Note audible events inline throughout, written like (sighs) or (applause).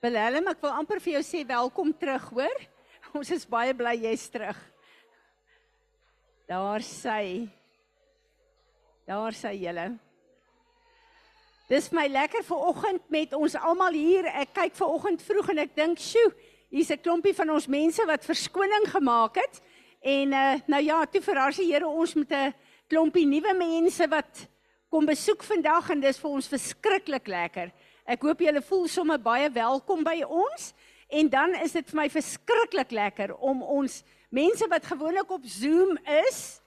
Willem, ek wil amper vir jou sê welkom terug, hoor? (laughs) Ons is baie bly jy's terug. Daar sy. Daar sy julle. Dis my lekker vir oggend met ons almal hier. Ek kyk ver oggend vroeg en ek dink, "Sjoe, hier's 'n klompie van ons mense wat verskoning gemaak het." En uh, nou ja, toe verras die Here ons met 'n klompie nuwe mense wat kom besoek vandag en dis vir ons verskriklik lekker. Ek hoop julle voel sommer baie welkom by ons. En dan is dit vir my verskriklik lekker om ons mense wat gewoonlik op Zoom is,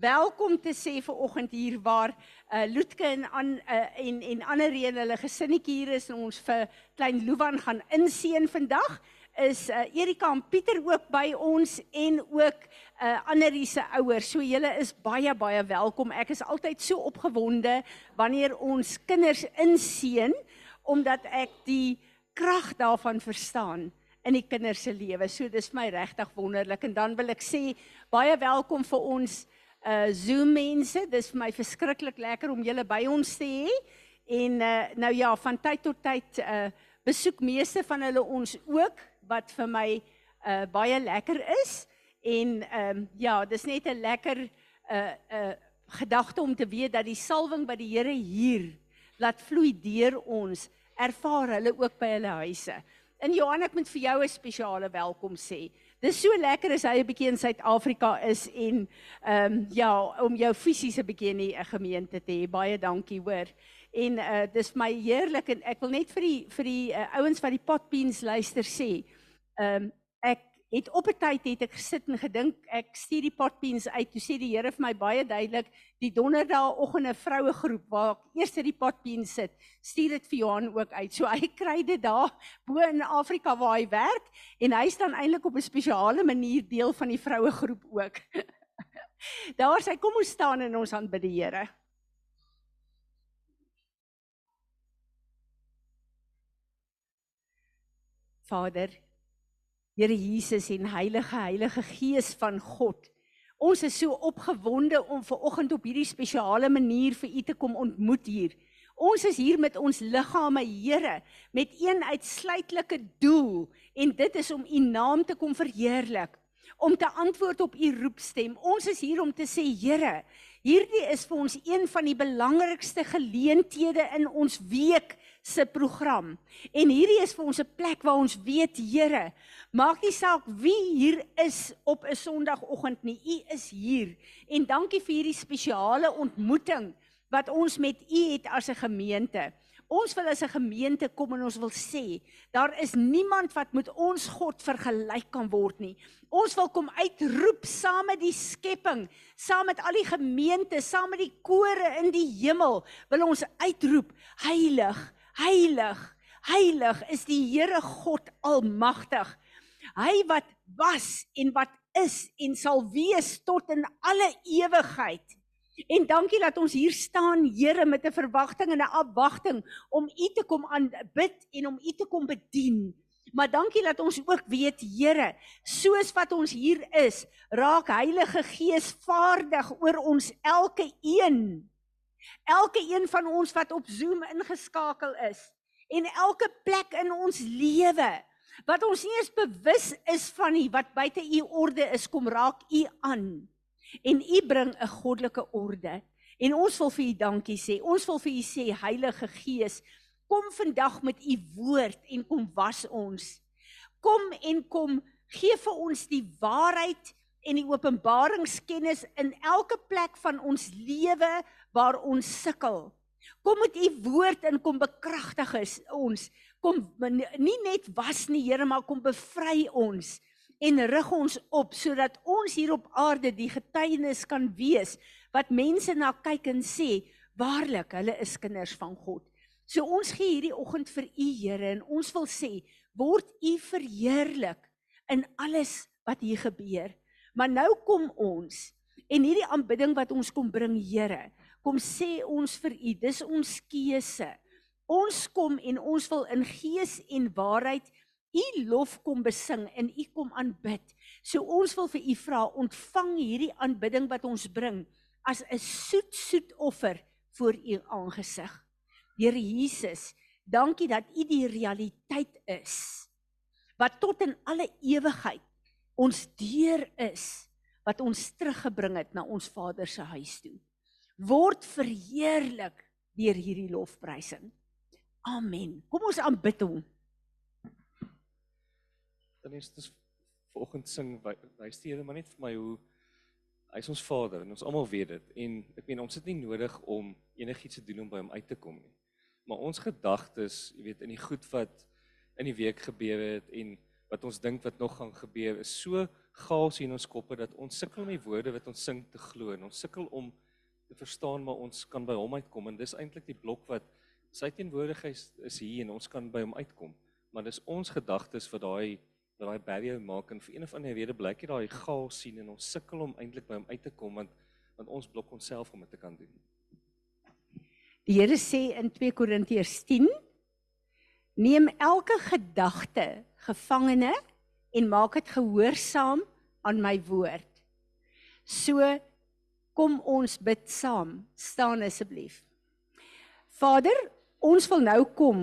welkom te sê vir oggend hier waar uh Loetke en aan uh, en en ander reën hulle gesinnetjie hier is en ons vir klein Luwan gaan inseën vandag is uh, Erika en Pieter ook by ons en ook uh, Annelie se ouers. So julle is baie baie welkom. Ek is altyd so opgewonde wanneer ons kinders inseën omdat ek die krag daarvan verstaan in die kinders se lewe. So dis my regtig wonderlik en dan wil ek sê baie welkom vir ons uh Zoom mense. Dis vir my verskriklik lekker om julle by ons te hê. En uh nou ja, van tyd tot tyd uh besoek meeste van hulle ons ook wat vir my uh baie lekker is en ehm um, ja, dis net 'n lekker uh uh gedagte om te weet dat die salwing wat die Here hier laat vloei deur ons, ervaar hulle ook by hulle huise. In Johan ek moet vir jou 'n spesiale welkom sê. Dis so lekker as hy 'n bietjie in Suid-Afrika is en ehm um, ja, om jou fisies 'n bietjie in 'n gemeente te hê. Baie dankie, hoor. En uh dis my heerlik en ek wil net vir die vir die uh, ouens wat die potbeans luister sê. Ehm um, het op 'n tyd het ek gesit en gedink ek stuur die potbeans uit. Toe sê die Here vir my baie duidelik, die donderdae oggende vroue groep waar ek eers die potbeans sit, stuur dit vir Johan ook uit. So hy kry dit daar bo in Afrika waar hy werk en hy staan eintlik op 'n spesiale manier deel van die vroue groep ook. (laughs) daar sê kom ons staan en ons aanbid die Here. Vader, Here Jesus en Heilige Heilige Gees van God. Ons is so opgewonde om ver oggend op hierdie spesiale manier vir U te kom ontmoet hier. Ons is hier met ons liggame, Here, met een uitsluitlike doel en dit is om U naam te kom verheerlik, om te antwoord op U roepstem. Ons is hier om te sê, Here, hierdie is vir ons een van die belangrikste geleenthede in ons week se program. En hierdie is vir ons 'n plek waar ons weet, Here, maak nie saak wie hier is op 'n Sondagoggend nie, U is hier. En dankie vir hierdie spesiale ontmoeting wat ons met U het as 'n gemeente. Ons wil as 'n gemeente kom en ons wil sê, daar is niemand wat met ons God vergelyk kan word nie. Ons wil kom uitroep saam met die skepping, saam met al die gemeente, saam met die kore in die hemel, wil ons uitroep, heilig, Heilig, heilig is die Here God almagtig. Hy wat was en wat is en sal wees tot in alle ewigheid. En dankie dat ons hier staan, Here, met 'n verwagting en 'n afwagting om U te kom aanbid en om U te kom bedien. Maar dankie dat ons ook weet, Here, soos wat ons hier is, raak Heilige Gees vaardig oor ons elke een. Elke een van ons wat op Zoom ingeskakel is en elke plek in ons lewe wat ons nie eens bewus is van nie wat buite u orde is kom raak u aan en u bring 'n goddelike orde. En ons wil vir u dankie sê. Ons wil vir u sê Heilige Gees kom vandag met u woord en kom was ons. Kom en kom gee vir ons die waarheid en die openbaringskennis in elke plek van ons lewe waar ons sukkel. Kom met u woord en kom bekragtig ons. Kom nie net was nie Here, maar kom bevry ons en rig ons op sodat ons hier op aarde die getuienis kan wees wat mense na kyk en sê waarlik hulle is kinders van God. So ons gee hierdie oggend vir u Here en ons wil sê word u verheerlik in alles wat hier gebeur. Maar nou kom ons en hierdie aanbidding wat ons kom bring Here, kom sê ons vir U, dis ons keuse. Ons kom en ons wil in gees en waarheid U lof kom besing en U kom aanbid. So ons wil vir U vra, ontvang hierdie aanbidding wat ons bring as 'n soet soet offer voor U aangesig. Here Jesus, Dankie dat U die realiteit is wat tot in alle ewigheid ons deur is wat ons teruggebring het na ons Vader se huis toe. Word verheerlik deur hierdie lofprysing. Amen. Kom ons aanbid hom. Dan is dit vanoggend sing wys die Here maar net vir my hoe hy is ons Vader en ons almal weet dit en ek meen ons het nie nodig om enigiets te doen om by hom uit te kom nie. Maar ons gedagtes, jy weet, in die goed wat in die week gebeur het en wat ons dink wat nog gaan gebeur is so gaas in ons koppe dat ons sukkel om die woorde wat ons sing te glo en ons sukkel om te verstaan maar ons kan by hom uitkom en dis eintlik die blok wat sy teenwoordigheid is hier en ons kan by hom uitkom maar dis ons gedagtes wat daai wat daai barrier maak en vir een of ander rede blyk jy daai gaas sien en ons sukkel om eintlik by hom uit te kom want want ons blok onsself om dit te kan doen Die Here sê in 2 Korintiërs 10 Neem elke gedagte gevangene en maak dit gehoorsaam aan my woord. So kom ons bid saam. Staan asseblief. Vader, ons wil nou kom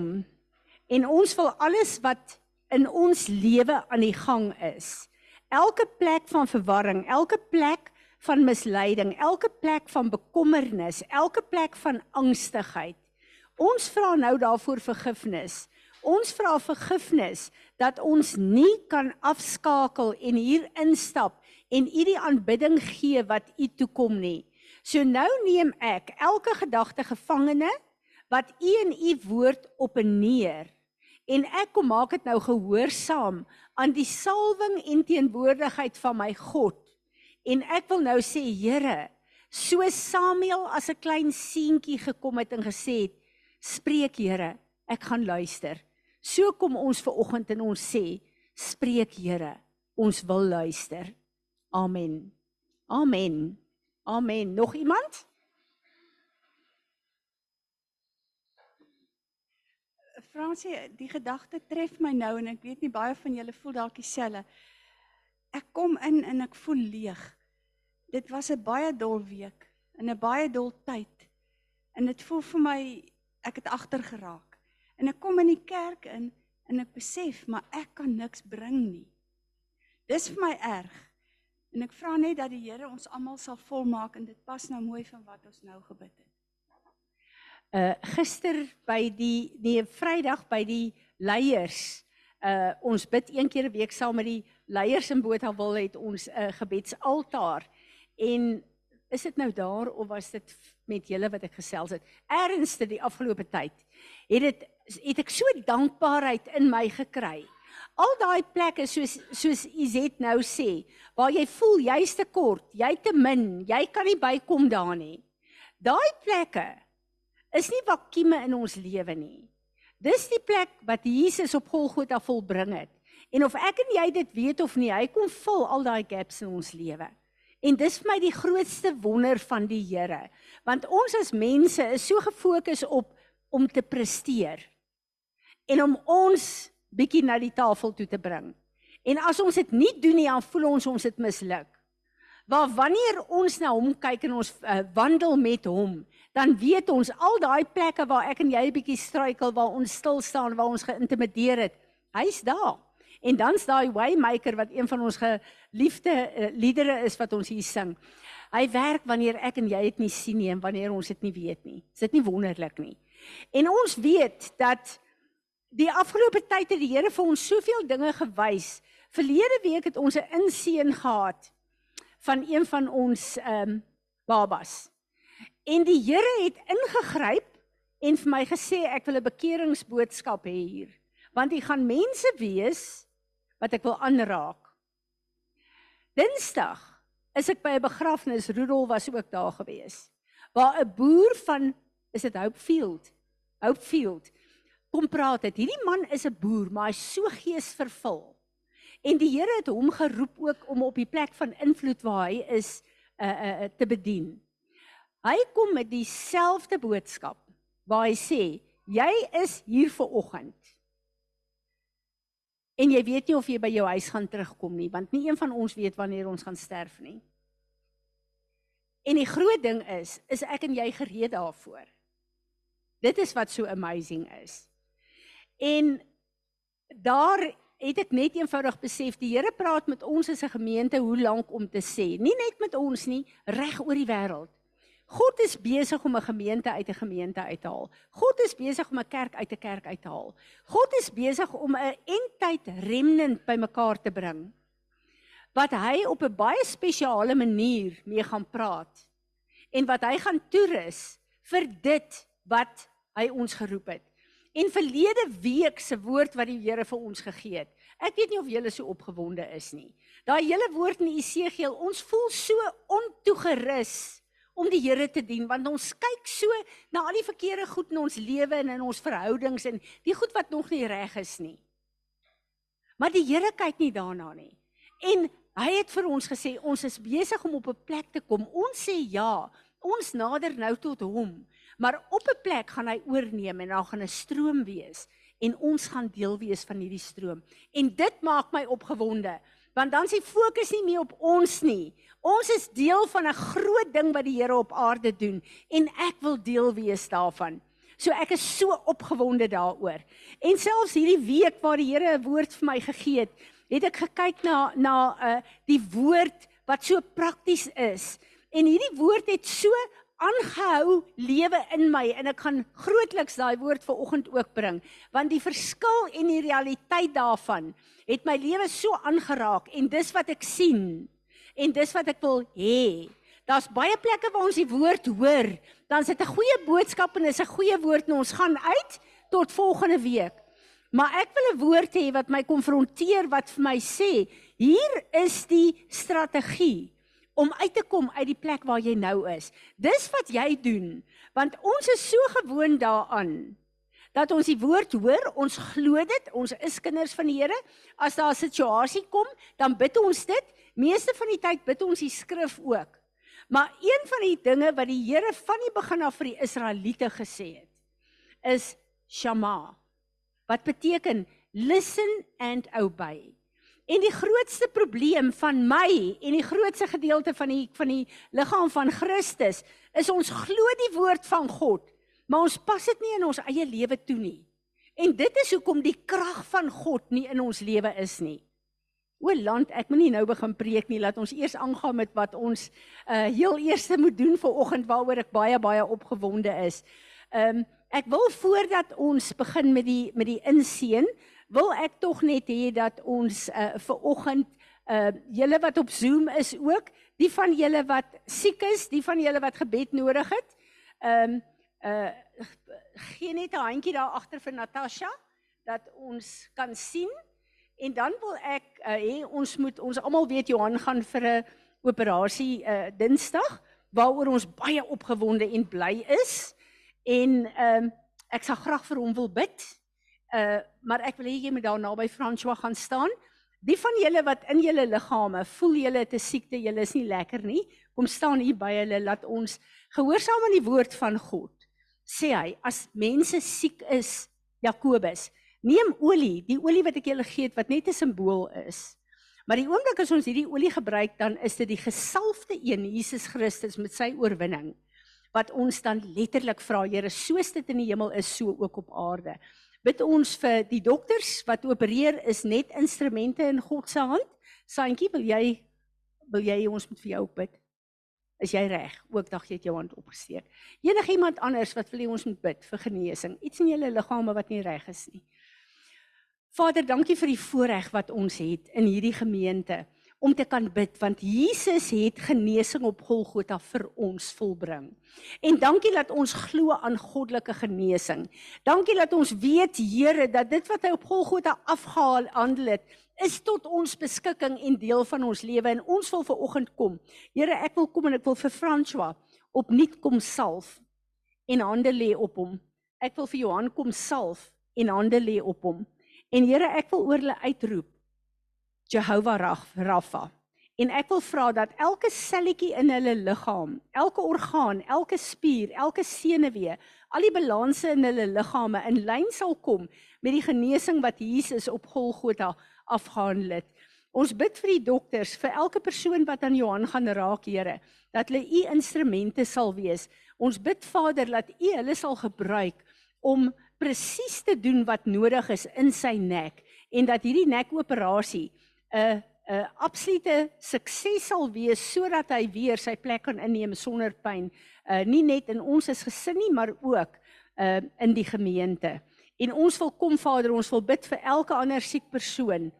en ons wil alles wat in ons lewe aan die gang is. Elke plek van verwarring, elke plek van misleiding, elke plek van bekommernis, elke plek van angstigheid. Ons vra nou daarvoor vergifnis. Ons vra vergifnis dat ons nie kan afskakel en hier instap en u die aanbidding gee wat u toekom nie. So nou neem ek elke gedagte gevangene wat u in u woord op en neer en ek kom maak dit nou gehoorsaam aan die salwing en teenwoordigheid van my God. En ek wil nou sê Here, so Samuel as 'n klein seentjie gekom het en gesê het, spreek Here, ek gaan luister. So kom ons ver oggend en ons sê, spreek Here, ons wil luister. Amen. Amen. Amen. Nog iemand? Fransie, die gedagte tref my nou en ek weet nie baie van julle voel dalk dieselfde. Ek kom in en ek voel leeg. Dit was 'n baie dol week, in 'n baie dol tyd. En dit voel vir my ek het agter geraak. En ek kom in die kerk in en ek besef maar ek kan niks bring nie. Dis vir my erg. En ek vra net dat die Here ons almal sal volmaak en dit pas nou mooi van wat ons nou gebid het. Uh gister by die nee Vrydag by die leiers uh ons bid een keer 'n week saam met die leiers in Botawil het ons 'n uh, gebedsaltaar en is dit nou daar of was dit met julle wat ek gesels het ernstig die afgelope tyd het dit het ek so dankbaarheid in my gekry. Al daai plekke soos soos Izet nou sê, waar jy voel jy's te kort, jy te min, jy kan nie bykom daar nie. Daai plekke is nie vakuume in ons lewe nie. Dis die plek wat Jesus op Golgotha volbring het. En of ek en jy dit weet of nie, hy kom vul al daai gaps in ons lewe. En dis vir my die grootste wonder van die Here, want ons as mense is so gefokus op om te presteer en om ons bietjie na die tafel toe te bring. En as ons dit nie doen nie, dan voel ons ons het misluk. Maar wanneer ons na hom kyk en ons uh, wandel met hom, dan weet ons al daai plekke waar ek en jy bietjie struikel, waar ons stil staan, waar ons geïntimideer het, hy's daar. En dan's daai waymaker wat een van ons geliefde uh, liedere is wat ons hier sing. Hy werk wanneer ek en jy dit nie sien nie en wanneer ons dit nie weet nie. Is dit nie wonderlik nie? En ons weet dat die afgelope tyd het die Here vir ons soveel dinge gewys. Verlede week het ons 'n inseën gehad van een van ons ehm um, babas. En die Here het ingegryp en vir my gesê ek wil 'n bekeringsboodskap hê hier. Want hier gaan mense wees wat ek wil aanraak. Dinsdag is ek by 'n begrafnis, Rudolf was ook daar gewees. Waar 'n boer van is dit Hopefield. Hopefield kom praat het. Hierdie man is 'n boer, maar hy's so geesvervul. En die Here het hom geroep ook om op die plek van invloed waar hy is uh uh te bedien. Hy kom met dieselfde boodskap waar hy sê, jy is hier vir oggend. En jy weet nie of jy by jou huis gaan terugkom nie, want nie een van ons weet wanneer ons gaan sterf nie. En die groot ding is, is ek en jy gereed daarvoor. Dit is wat so amazing is. En daar het ek net eenvoudig besef die Here praat met ons as 'n gemeente hoe lank om te sê, nie net met ons nie, reg oor die wêreld. God is besig om 'n gemeente uit 'n gemeente uit te haal. God is besig om 'n kerk uit 'n kerk uit te haal. God is besig om 'n eindtyd remnant bymekaar te bring. Wat hy op 'n baie spesiale manier mee gaan praat en wat hy gaan toerus vir dit wat hy ons geroep het. En verlede week se woord wat die Here vir ons gegee het. Ek weet nie of julle so opgewonde is nie. Daai hele woord in Esegiel, ons voel so ontoegerus om die Here te dien want ons kyk so na al die verkeerde goed in ons lewe en in ons verhoudings en die goed wat nog nie reg is nie. Maar die Here kyk nie daarna nie. En hy het vir ons gesê ons is besig om op 'n plek te kom. Ons sê ja, ons nader nou tot hom. Maar op 'n plek gaan hy oorneem en daar gaan 'n stroom wees en ons gaan deel wees van hierdie stroom. En dit maak my opgewonde want dan is die fokus nie meer op ons nie. Ons is deel van 'n groot ding wat die Here op aarde doen en ek wil deel wees daarvan. So ek is so opgewonde daaroor. En selfs hierdie week waar die Here 'n woord vir my gegee het, het ek gekyk na na uh die woord wat so prakties is. En hierdie woord het so aangehou lewe in my en ek gaan grootliks daai woord vir oggend ook bring want die verskil en die realiteit daarvan het my lewe so aangeraak en dis wat ek sien en dis wat ek wil hê. Daar's baie plekke waar ons die woord hoor dan is dit 'n goeie boodskap en is 'n goeie woord en ons gaan uit tot volgende week. Maar ek wil 'n woord hê wat my konfronteer wat vir my sê hier is die strategie om uit te kom uit die plek waar jy nou is. Dis wat jy doen, want ons is so gewoond daaraan dat ons die woord hoor, ons glo dit, ons is kinders van die Here. As daar 'n situasie kom, dan bid ons dit. Meeste van die tyd bid ons die skrif ook. Maar een van die dinge wat die Here van die begin af vir die Israeliete gesê het, is shama. Wat beteken listen and obey. En die grootste probleem van my en die grootste gedeelte van die van die liggaam van Christus is ons glo die woord van God, maar ons pas dit nie in ons eie lewe toe nie. En dit is hoekom die krag van God nie in ons lewe is nie. O land, ek moet nie nou begin preek nie, laat ons eers aangaan met wat ons uh heel eerste moet doen vir oggend waaroor ek baie baie opgewonde is. Um ek wil voordat ons begin met die met die inseën wil ek tog net hê dat ons uh, vir oggend uh julle wat op Zoom is ook, die van julle wat siek is, die van julle wat gebed nodig het. Ehm um, uh gee net 'n handjie daar agter vir Natasha dat ons kan sien. En dan wil ek uh, hê ons moet ons almal weet Johan gaan vir 'n operasie uh Dinsdag waaroor ons baie opgewonde en bly is. En ehm um, ek sal graag vir hom wil bid. Uh maar ek wil hê jy moet daar naby François gaan staan. Die van julle wat in julle liggame voel julle te siekte, julle is nie lekker nie, kom staan hier by hulle laat ons gehoorsaam aan die woord van God. Sê hy, as mense siek is, Jakobus, neem olie, die olie wat ek julle gee wat net 'n simbool is. Maar die oomblik as ons hierdie olie gebruik, dan is dit die gesalfde een, Jesus Christus met sy oorwinning wat ons dan letterlik vra, Here, soos dit in die hemel is, so ook op aarde bid ons vir die dokters wat opereer is net instrumente in God se hand. Santjie, wil jy wil jy ons moet vir jou bid? Is jy reg? Ook dag jy het jou hand opgesteek. Enige iemand anders wat wil jy ons moet bid vir genesing? Iets in julle liggame wat nie reg is nie. Vader, dankie vir die voorreg wat ons het in hierdie gemeente om te kan bid want Jesus het genesing op Golgotha vir ons volbring. En dankie dat ons glo aan goddelike genesing. Dankie dat ons weet Here dat dit wat hy op Golgotha afgehaal handel het is tot ons beskikking en deel van ons lewe en ons wil ver oggend kom. Here, ek wil kom en ek wil vir François opnuut kom salf en hande lê op hom. Ek wil vir Johan kom salf en hande lê op hom. En Here, ek wil oor hulle uitroep Jehovah Rafa. En ek wil vra dat elke selletjie in hulle liggaam, elke orgaan, elke spier, elke senuwee, al die balanse in hulle liggame in lyn sal kom met die genesing wat Jesus op Golgotha afgehandel het. Ons bid vir die dokters, vir elke persoon wat aan Johan gaan raak, Here, dat hulle u instrumente sal wees. Ons bid Vader dat u hulle sal gebruik om presies te doen wat nodig is in sy nek en dat hierdie nekoperasie 'n 'n absolute sukses sal wees sodat hy weer sy plek kan inneem sonder pyn. Uh nie net in ons as gesin nie, maar ook uh in die gemeente. En ons wil kom Vader, ons wil bid vir elke ander siek persoon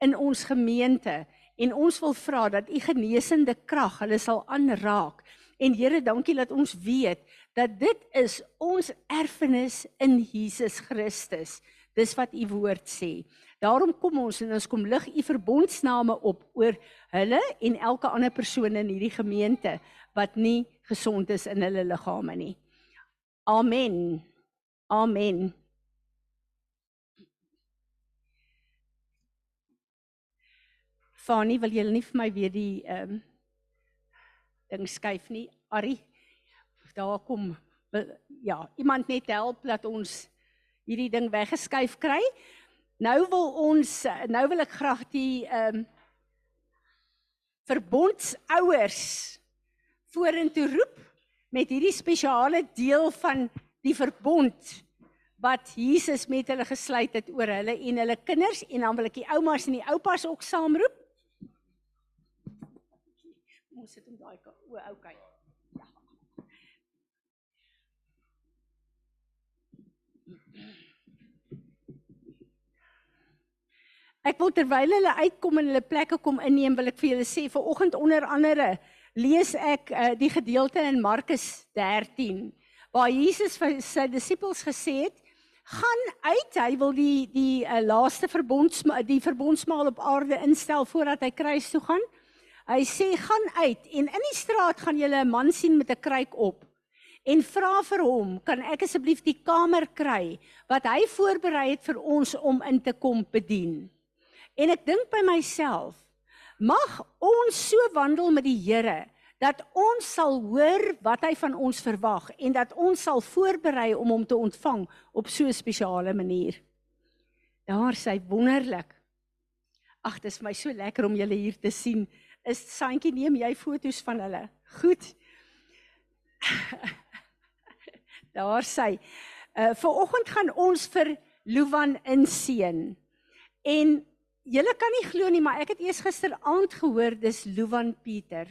in ons gemeente en ons wil vra dat u genesende krag hulle sal aanraak. En Here, dankie dat ons weet dat dit is ons erfenis in Jesus Christus. Dis wat u woord sê. Daarom kom ons en ons kom lig u verbondsname op oor hulle en elke ander persoon in hierdie gemeente wat nie gesond is in hulle liggame nie. Amen. Amen. Fanie, wil jy nie vir my weer die ehm um, ding skuif nie? Ari. Daar kom ja, iemand net help dat ons hierdie ding weggeskuif kry. Nou wil ons nou wil ek graag die ehm um, verbondsouers vorentoe roep met hierdie spesiale deel van die verbond wat Jesus met hulle gesluit het oor hulle en hulle kinders en dan wil ek die oumas en die oupas ook saamroep. Ons sit in daai. O, okay. Ek wil terwyl hulle uitkom en hulle plekke kom inneem, wil ek vir julle sê vir oggend onder andere lees ek uh, die gedeelte in Markus 13 waar Jesus vir sy disippels gesê het: "Gaan uit, hy wil die die uh, laaste verbonds die verbondsmaal op aarde instel voordat hy kruis toe gaan." Hy sê: "Gaan uit en in die straat gaan julle 'n man sien met 'n kruik op." En vra vir hom, kan ek asseblief die kamer kry wat hy voorberei het vir ons om in te kom bedien? En ek dink by myself, mag ons so wandel met die Here dat ons sal hoor wat hy van ons verwag en dat ons sal voorberei om hom te ontvang op so 'n spesiale manier. Daar sê wonderlik. Ag, dit is my so lekker om julle hier te sien. Is Santjie, neem jy foto's van hulle? Goed. (laughs) Daar sê, uh vir oggend gaan ons vir Luwan inseën. En Julle kan nie glo nie, maar ek het eers gisteraand gehoor dis Luwan Pieter.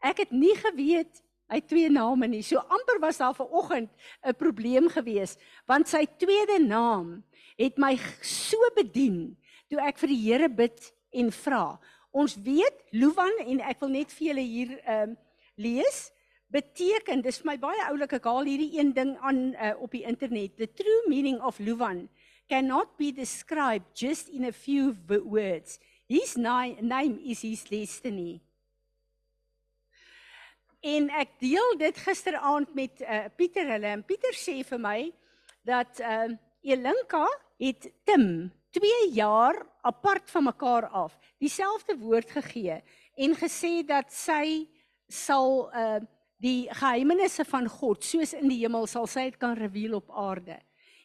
Ek het nie geweet hy twee name nie. So amper was daar vanoggend 'n probleem gewees want sy tweede naam het my so bedien toe ek vir die Here bid en vra. Ons weet Luwan en ek wil net vir julle hier ehm um, lees beteken dis vir my baie oulik ek haal hierdie een ding aan uh, op die internet the true meaning of Luwan cannot be described just in a few words. His name is his destiny. En ek deel dit gisteraand met uh, Pieter hulle en Pieter sê vir my dat uh Elinka het Tim 2 jaar apart van mekaar af dieselfde woord gegee en gesê dat sy sal uh die geheimenisse van God soos in die hemel sal sy dit kan reveal op aarde.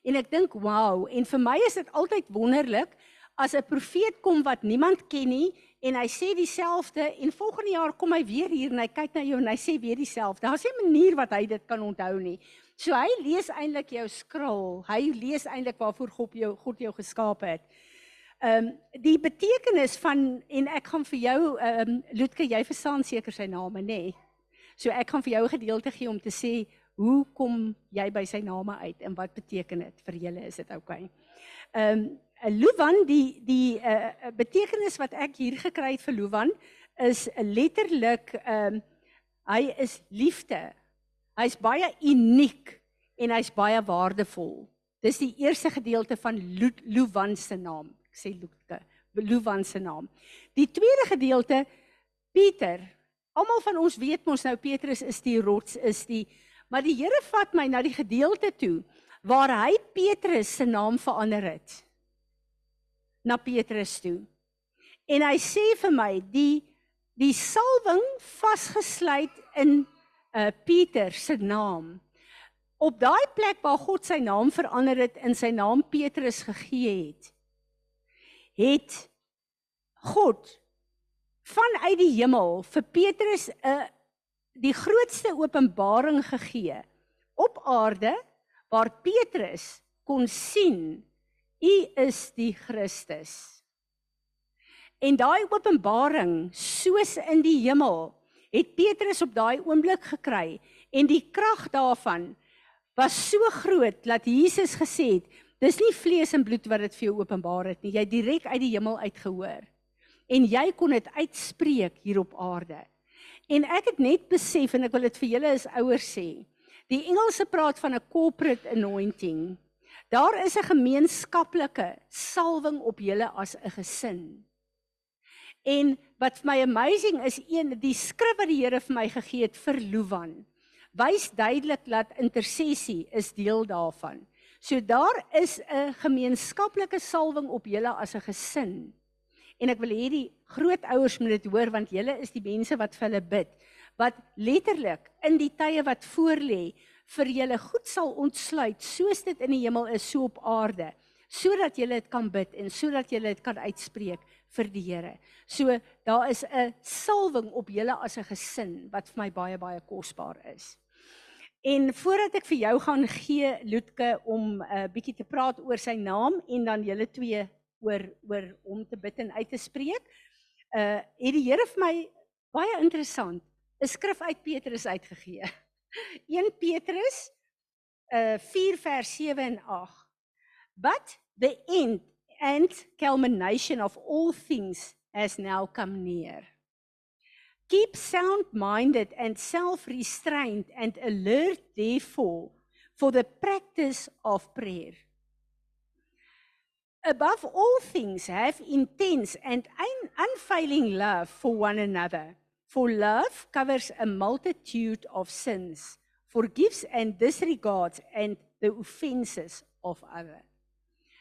En ek dink, wow, en vir my is dit altyd wonderlik as 'n profeet kom wat niemand ken nie en hy sê dieselfde en volgende jaar kom hy weer hier en hy kyk na jou en hy sê weer dieselfde. Daar's 'n manier wat hy dit kan onthou nie. So hy lees eintlik jou skril. Hy lees eintlik waarvoor God jou God jou geskaap het. Ehm um, die betekenis van en ek gaan vir jou ehm um, Lutke, jy verstaan seker sy name nê. Nee. So ek gaan vir jou 'n gedeelte gee om te sê hoe kom jy by sy name uit en wat beteken dit vir julle is dit oukei. Okay? Ehm um, Luwan die die uh, betekenis wat ek hier gekry het vir Luwan is letterlik ehm um, hy is liefde. Hy's baie uniek en hy's baie waardevol. Dis die eerste gedeelte van Luwan se naam. Ek sê Luke, Luwan se naam. Die tweede gedeelte Pieter. Almal van ons weet mos nou Petrus is die rots, is die Maar die Here vat my na die gedeelte toe waar hy Petrus se naam verander het. Na Petrus toe. En hy sê vir my die die salwing vasgesluit in 'n uh, Pieter se naam. Op daai plek waar God sy naam verander het in sy naam Petrus gegee het, het God vanuit die hemel vir Petrus 'n die grootste openbaring gegee op aarde waar Petrus kon sien u is die Christus. En daai openbaring soos in die hemel het Petrus op daai oomblik gekry. En die krag daarvan was so groot dat Jesus gesê het dis nie vlees en bloed wat dit vir jou openbaar het nie. Jy direk uit die hemel uitgehoor. En jy kon dit uitspreek hier op aarde en ek het net besef en ek wil dit vir julle as ouers sê die Engelse praat van 'n corporate anointing daar is 'n gemeenskaplike salwing op julle as 'n gesin en wat vir my amazing is een die skrif wat die Here vir my gegee het vir Luwan wys duidelik dat intersessie is deel daarvan. So daar is 'n gemeenskaplike salwing op julle as 'n gesin. En ek wil hê die grootouers moet dit hoor want julle is die mense wat vir hulle bid wat letterlik in die tye wat voorlê vir julle goed sal ontsluit soos dit in die hemel is so op aarde sodat julle dit kan bid en sodat julle dit kan uitspreek vir die Here. So daar is 'n salwing op julle as 'n gesin wat vir my baie baie kosbaar is. En voordat ek vir jou gaan gee Loetke om 'n uh, bietjie te praat oor sy naam en dan julle twee oor oor om te bid en uit te spreek, uh het die Here vir my baie interessant 'n skrif uit Petrus uitgegee. (laughs) 1 Petrus uh 4 vers 7 en 8. But the end and culmination of all things has now come near. Keep sound minded and self restrained and alert, therefore, for the practice of prayer. Above all things, have intense and un- unfailing love for one another. For love covers a multitude of sins, forgives and disregards and the offenses of others.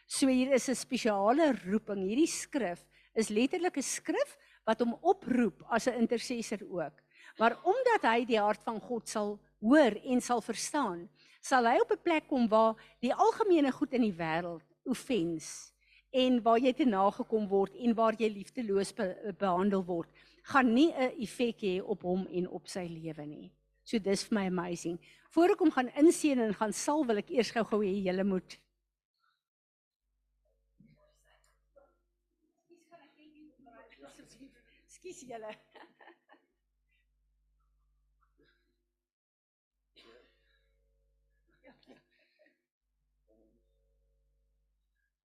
So hier is 'n spesiale roeping. Hierdie skrif is letterlik 'n skrif wat hom oproep as 'n intercessor ook. Maar omdat hy die hart van God sal hoor en sal verstaan, sal hy op 'n plek kom waar die algemene goed in die wêreld offens en waar jy te nagekom word en waar jy liefdeloos be behandel word, gaan nie 'n effek hê op hom en op sy lewe nie. So dis vir my amazing. Voordat ek hom gaan inseën en gaan sal, wil ek eers gou-gou hê julle moet Skus julle.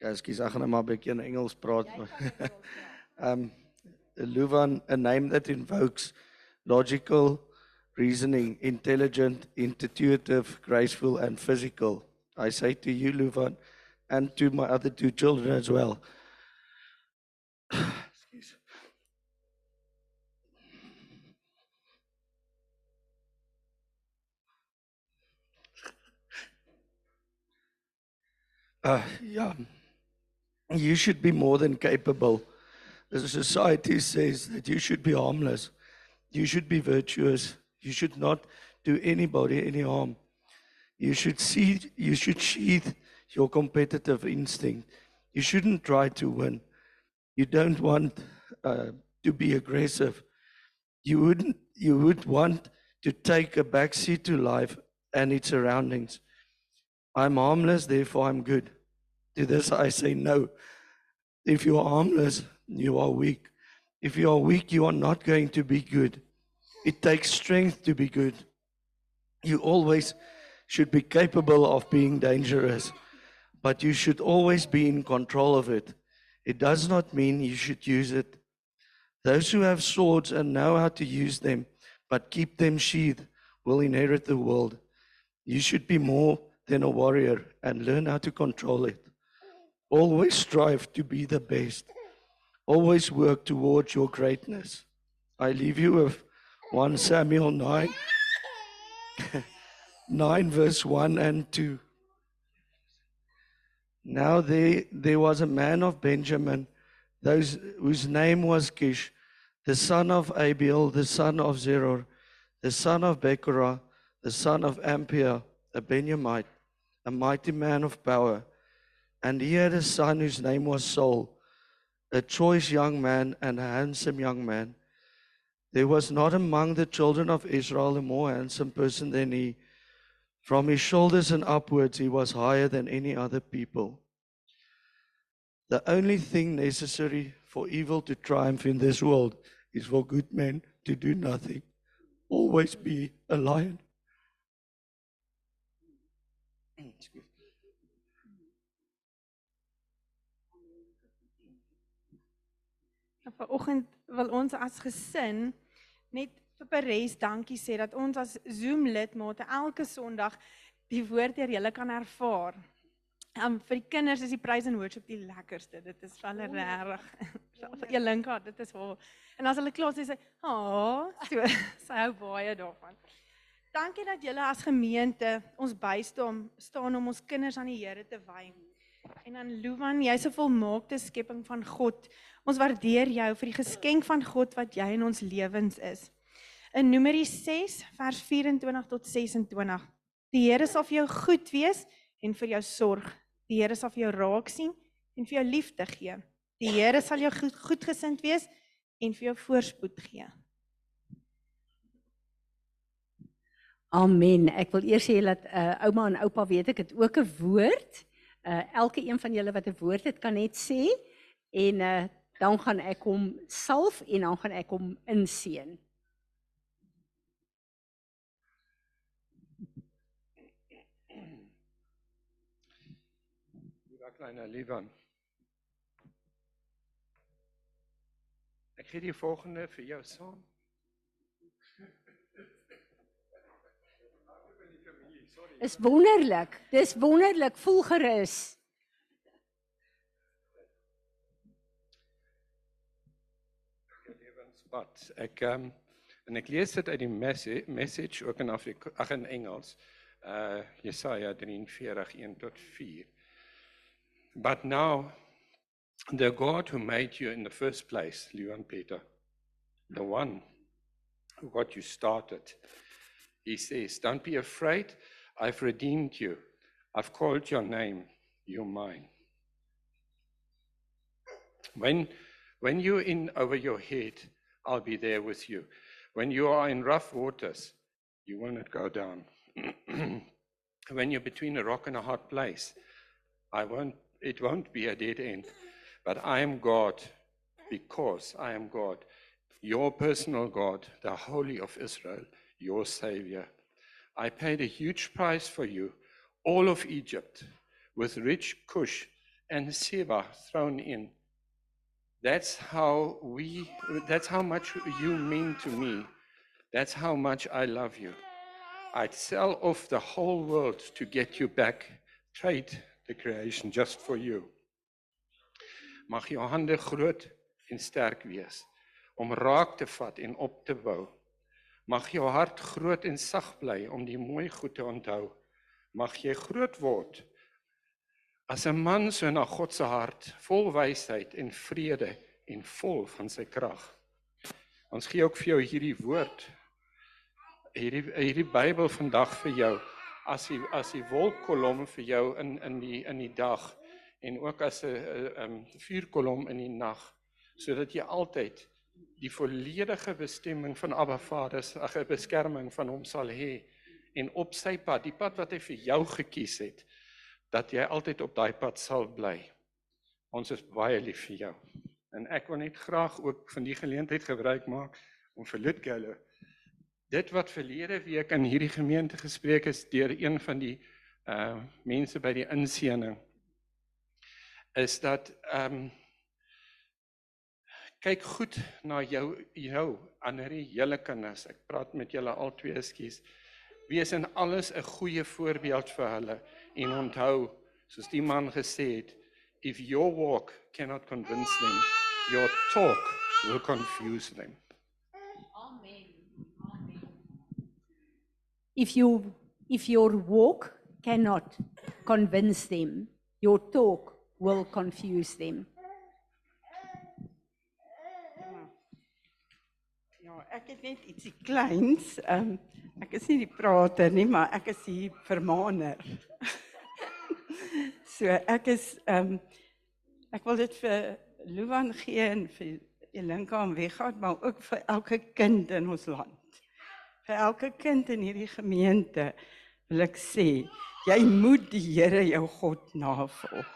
Ja, skus, ek gaan net maar 'n bietjie in Engels praat. um (laughs) Luvan, a name that invokes logical reasoning, intelligent, intuitive, graceful and physical. I say to you Luvan and to my other two children as well. (sighs) Excuse. Uh, yeah. You should be more than capable. The society says that you should be harmless. You should be virtuous. You should not do anybody any harm. You should see, you should sheath your competitive instinct. You shouldn't try to win. You don't want uh, to be aggressive. You wouldn't, you would want to take a backseat to life and its surroundings. I'm harmless, therefore I'm good. To this I say no. If you are harmless, you are weak. If you are weak, you are not going to be good. It takes strength to be good. You always should be capable of being dangerous, but you should always be in control of it. It does not mean you should use it. Those who have swords and know how to use them, but keep them sheathed, will inherit the world. You should be more than a warrior and learn how to control it. Always strive to be the best. Always work towards your greatness. I leave you with 1 Samuel 9, (laughs) 9 verse 1 and 2. Now there, there was a man of Benjamin, those, whose name was Kish, the son of Abiel, the son of Zeror, the son of Becherah, the son of Ampia, a Benjamite, a mighty man of power. And he had a son whose name was Saul, a choice young man and a handsome young man. There was not among the children of Israel a more handsome person than he, From his shoulders and upwards, he was higher than any other people. The only thing necessary for evil to triumph in this world is for good men to do nothing. Always be a lion. Vanoggend wil ons as gesin net vir Pares dankie sê dat ons as Zoom lidmate elke Sondag die woord deur julle kan ervaar. Um vir die kinders is die praise and worship die lekkerste. Dit is vir hulle regtig. Vir Elinka, dit is haar. En as hulle klaar is, sê sy, "Ag, so (laughs) sy hou baie daarvan." Dankie dat julle as gemeente ons bystaan staan om ons kinders aan die Here te wy. (laughs) En aan Luwan, jy's 'n volmaakte skepping van God. Ons waardeer jou vir die geskenk van God wat jy in ons lewens is. In Numeri 6 vers 24 tot 26. Die Here sal vir jou goed wees en vir jou sorg. Die Here sal vir jou raak sien en vir jou liefde gee. Die Here sal jou goed goedgesind wees en vir jou voorspoed gee. Amen. Ek wil eers sê dat uh, ouma en oupa weet ek het ook 'n woord. Uh elke een van julle wat 'n woord het kan net sê en uh dan gaan ek hom salf en dan gaan ek hom inseën. Liewe kleine Liewan. Ek gee die volgende vir jou saam. Is wonderlik. Dis wonderlik. Voel gerus. Lewenspad. Ek ehm um, en ek lees dit uit die message, message ook in Afrika, ag in Engels. Uh Jesaja 43 1 tot 4. But now the God who made you in the first place, Leon Peter, the one who got you started, he says, Don't be afraid, I've redeemed you. I've called your name, you're mine. When when you're in over your head, I'll be there with you. When you are in rough waters, you will not go down. (clears throat) when you're between a rock and a hard place, I won't it won't be a dead end. But I am God because I am God, your personal God, the Holy of Israel, your Savior. I paid a huge price for you, all of Egypt, with rich Cush and Seba thrown in. That's how we that's how much you mean to me. That's how much I love you. I'd sell off the whole world to get you back. Trade the creation just for you. Mag jou hande groot en sterk wees om raak te vat en op te bou. Mag jou hart groot en sag bly om die mooi goed te onthou. Mag jy groot word as 'n man so na God se hart, vol wysheid en vrede en vol van sy krag. Ons gee ook vir jou hierdie woord hierdie hierdie Bybel vandag vir jou as die as die wolkkolom vir jou in in die in die dag en ook as 'n 'n vuurkolom in die nag sodat jy altyd die volledige bestemming van Abba Vader se ag 'n beskerming van hom sal hê en op sy pad, die pad wat hy vir jou gekies het, dat jy altyd op daai pad sal bly. Ons is baie lief vir jou. En ek wil net graag ook van die geleentheid gebruik maak om vir Lutgelle dit wat verlede week in hierdie gemeente gespreek is deur een van die uh mense by die inseëning is dat ehm um, kyk goed na jou jou ander hele kinders. Ek praat met julle al twee ekskuus. Wees in alles 'n goeie voorbeeld vir hulle en onthou soos die man gesê het, if your walk cannot convince them, your talk will confuse them. If you if your walk cannot convince them, your talk will confuse them. Ja, ek het net ietsie kleins. Ehm um, ek is nie die prater nie, maar ek is die vermaaner. (laughs) so ek is ehm um, ek wil dit vir Luwan gee en vir Elinka om weggaan, maar ook vir elke kind in ons land. Vir elke kind in hierdie gemeente wil ek sê, jy moet die Here jou God navolg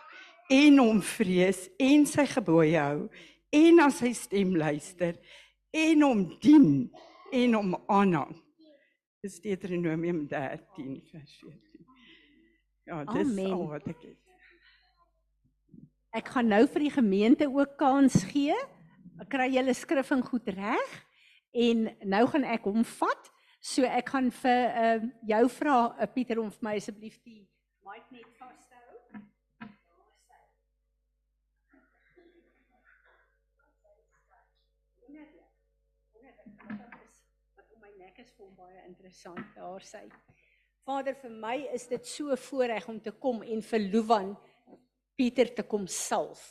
en hom vrees en sy gebooie hou en na sy stem luister en hom dien en hom aanhang. Dis Deuteronomium 13 vers 14. Ja, dis Amen. al wat ek het. Ek gaan nou vir die gemeente ook kans gee. Ek kry julle skrif en goed reg en nou gaan ek hom vat. So ek gaan vir uh, jou vra uh, Pieter om vir my asseblief die mic net vas te hou. Wat om my hom baie interessant daar sy. Vader, vir my is dit so voorreg om te kom en vir Luwan Pieter te kom salf.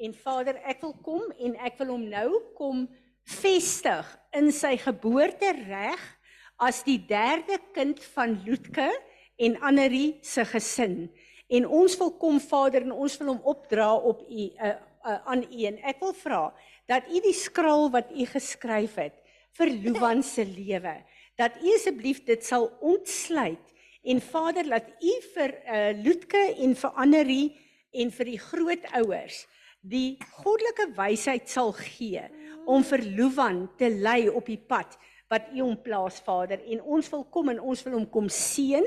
En Vader, ek wil kom en ek wil hom nou kom vestig in sy geboortereg as die derde kind van Loetke en Annerie se gesin. En ons wil kom Vader en ons wil hom opdra op u uh, uh, aan u en ek wil vra dat u die skraal wat u geskryf het vir Luwan se lewe dat u asseblief dit sal ontsluit en Vader laat u vir uh, Loetke en vir Annerie en vir die grootouers die goddelike wysheid sal gee om vir Luwan te lei op die pad wat U hom plaas Vader en ons wil kom en ons wil hom kom seën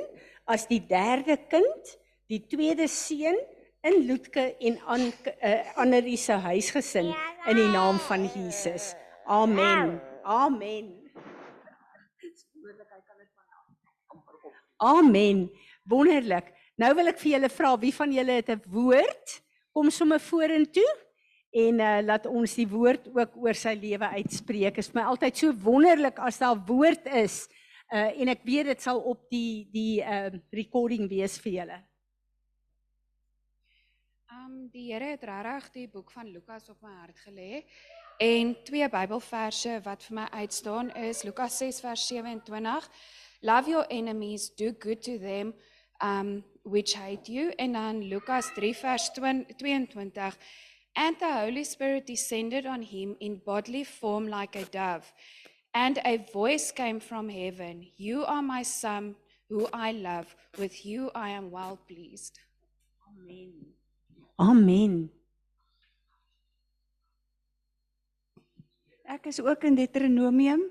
as die derde kind, die tweede seun in Loetke en aan uh, Annelie se huisgesin in die naam van Jesus. Amen. Amen. Amen. Wonderlik. Nou wil ek vir julle vra wie van julle het 'n woord? Kom sommer vorentoe en uh, laat ons die woord ook oor sy lewe uitspreek. Dit is my altyd so wonderlik as daar woord is. Uh en ek weet dit sal op die die uh recording wees vir julle. Um die Here het regtig die boek van Lukas op my hart gelê en twee Bybelverse wat vir my uitstaan is Lukas 6 vers 27 Love your enemies do good to them um which hate you en dan Lukas 3 vers 22 and the Holy Spirit descended on him in bodily form like a dove and a voice came from heaven you are my son who I love with you I am well pleased Amen. Amen. Ek is ook in Deuteronomium.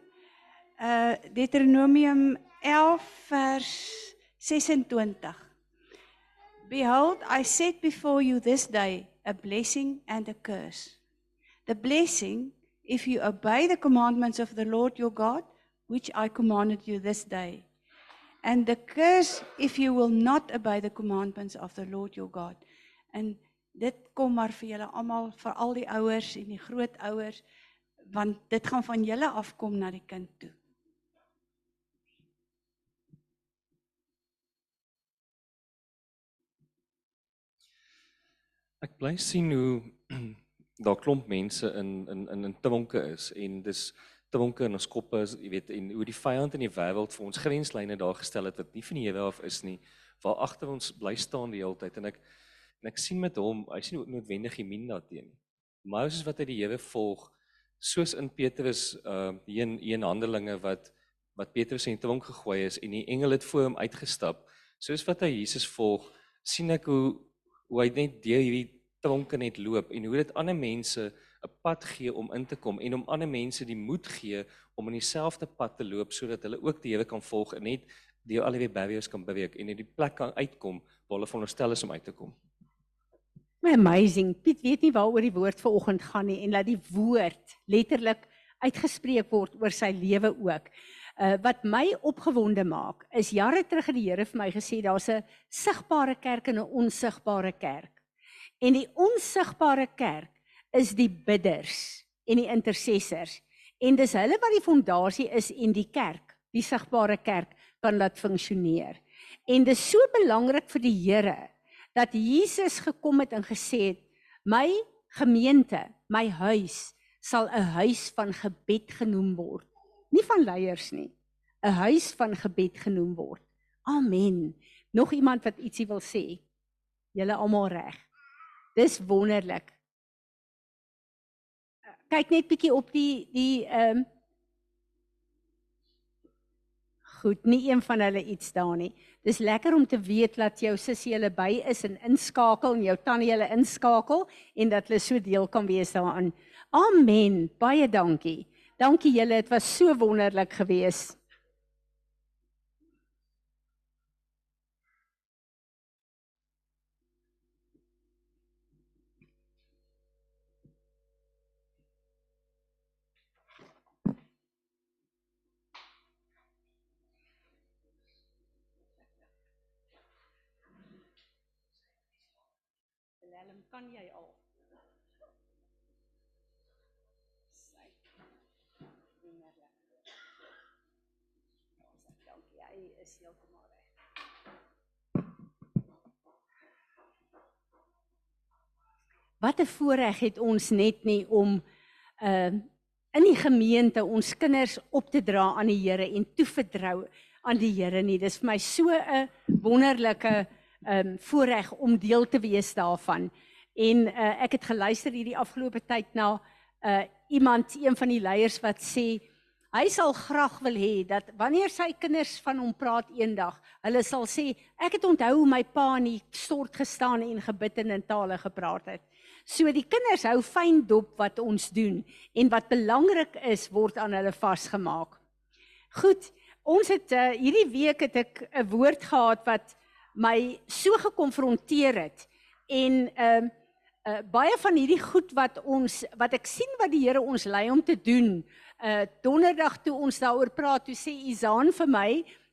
Uh Deuteronomium 11 vers 26. Behold, I set before you this day a blessing and a curse. The blessing if you obey the commandments of the Lord your God, which I commanded you this day. And the curse if you will not obey the commandments of the Lord your God. En dit kom maar vir julle almal, vir al die ouers en die grootouers, want dit gaan van julle afkom na die kind toe. Ek bly sien hoe (clears throat) daar klomp mense in in in in Twonke is en dis Twonke in ons koppe is, jy weet, en hoe die vyand in die wêreld vir ons grenslyne daar gestel het wat nie van die Here af is nie, waar agter ons bly staan die hele tyd en ek en ek sien met hom, hy sien noodwendig die min daarteen. Moses wat hy die Here volg, soos in Petrus uh hier in een Handelinge wat wat Petrus in tronk gegooi is en die engel het voor hom uitgestap, soos wat hy Jesus volg, sien ek hoe hoe hy net deur hierdie tronke net loop en hoe dit ander mense 'n pad gee om in te kom en om ander mense die moed gee om in dieselfde pad te loop sodat hulle ook die Here kan volg en net deur al die barriers kan beweeg en in die plek kan uitkom waar hulle veronderstel is om uit te kom. Amazing. Piet weet nie waaroor die woord vanoggend gaan nie en laat die woord letterlik uitgespreek word oor sy lewe ook. Uh wat my opgewonde maak is jare terug het die Here vir my gesê daar's 'n sigbare kerk en 'n onsigbare kerk. En die onsigbare kerk is die bidders en die intercessors. En dis hulle wat die fondasie is en die kerk, die sigbare kerk kan laat funksioneer. En dis so belangrik vir die Here dat Jesus gekom het en gesê het my gemeente, my huis sal 'n huis van gebed genoem word. Nie van leiers nie. 'n Huis van gebed genoem word. Amen. Nog iemand wat ietsie wil sê? Julle almal reg. Dis wonderlik. Kyk net bietjie op die die ehm um, Goed, nie een van hulle iets daar nie. Dis lekker om te weet dat jou sussie hulle by is en inskakel en jou tannie hulle inskakel en dat hulle so deel kan wees daaraan. Amen. Baie dankie. Dankie julle, dit was so wonderlik geweest. Willem, kan jy al? Sy. Wonderlik. Dankie, hy is heeltemal reg. Wat 'n voorreg het ons net nie om uh in die gemeente ons kinders op te dra aan die Here en toevertrou aan die Here nie. Dis vir my so 'n wonderlike um voorreg om deel te wees daarvan. En uh, ek het geluister hierdie afgelope tyd na uh iemand, een van die leiers wat sê hy sal graag wil hê dat wanneer sy kinders van hom praat eendag, hulle sal sê ek het onthou hoe my pa in die stort gestaan en gebid en in tale gepraat het. So die kinders hou fyn dop wat ons doen en wat belangrik is word aan hulle vasgemaak. Goed, ons het uh, hierdie week het ek 'n woord gehad wat my so gekonfronteer het en ehm uh, uh, baie van hierdie goed wat ons wat ek sien wat die Here ons lei om te doen. Uh donderdag toe ons daaroor praat, toe sê Izaan vir my,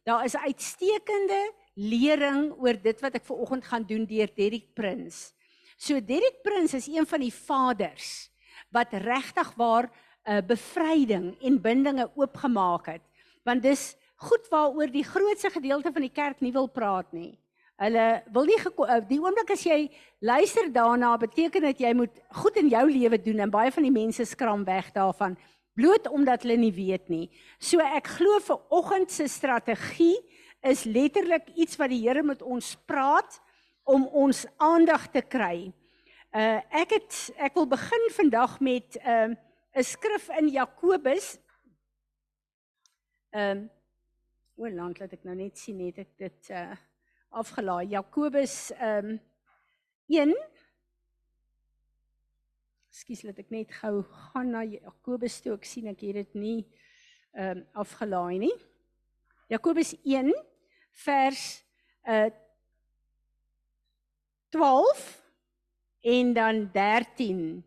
daar is uitstekende lering oor dit wat ek ver oggend gaan doen deur Derrick Prins. So Derrick Prins is een van die vaders wat regtig waar 'n uh, bevryding en bindinge oopgemaak het. Want dis goed waaroor die grootste gedeelte van die kerk nie wil praat nie. Hulle wil nie eh, die oomblik as jy luister daarna beteken dit jy moet goed in jou lewe doen en baie van die mense skram weg daarvan bloot omdat hulle nie weet nie. So ek glo vir oggend se strategie is letterlik iets wat die Here met ons praat om ons aandag te kry. Uh ek het ek wil begin vandag met 'n uh, 'n skrif in Jakobus. Ehm um, o, lank laat ek nou net sien net ek dit uh afgelaai. Jakobus ehm um, 1 Skus laat ek net gou gaan na Jakobus toe. Ek sien ek het dit nie ehm um, afgelaai nie. Jakobus 1 vers uh 12 en dan 13.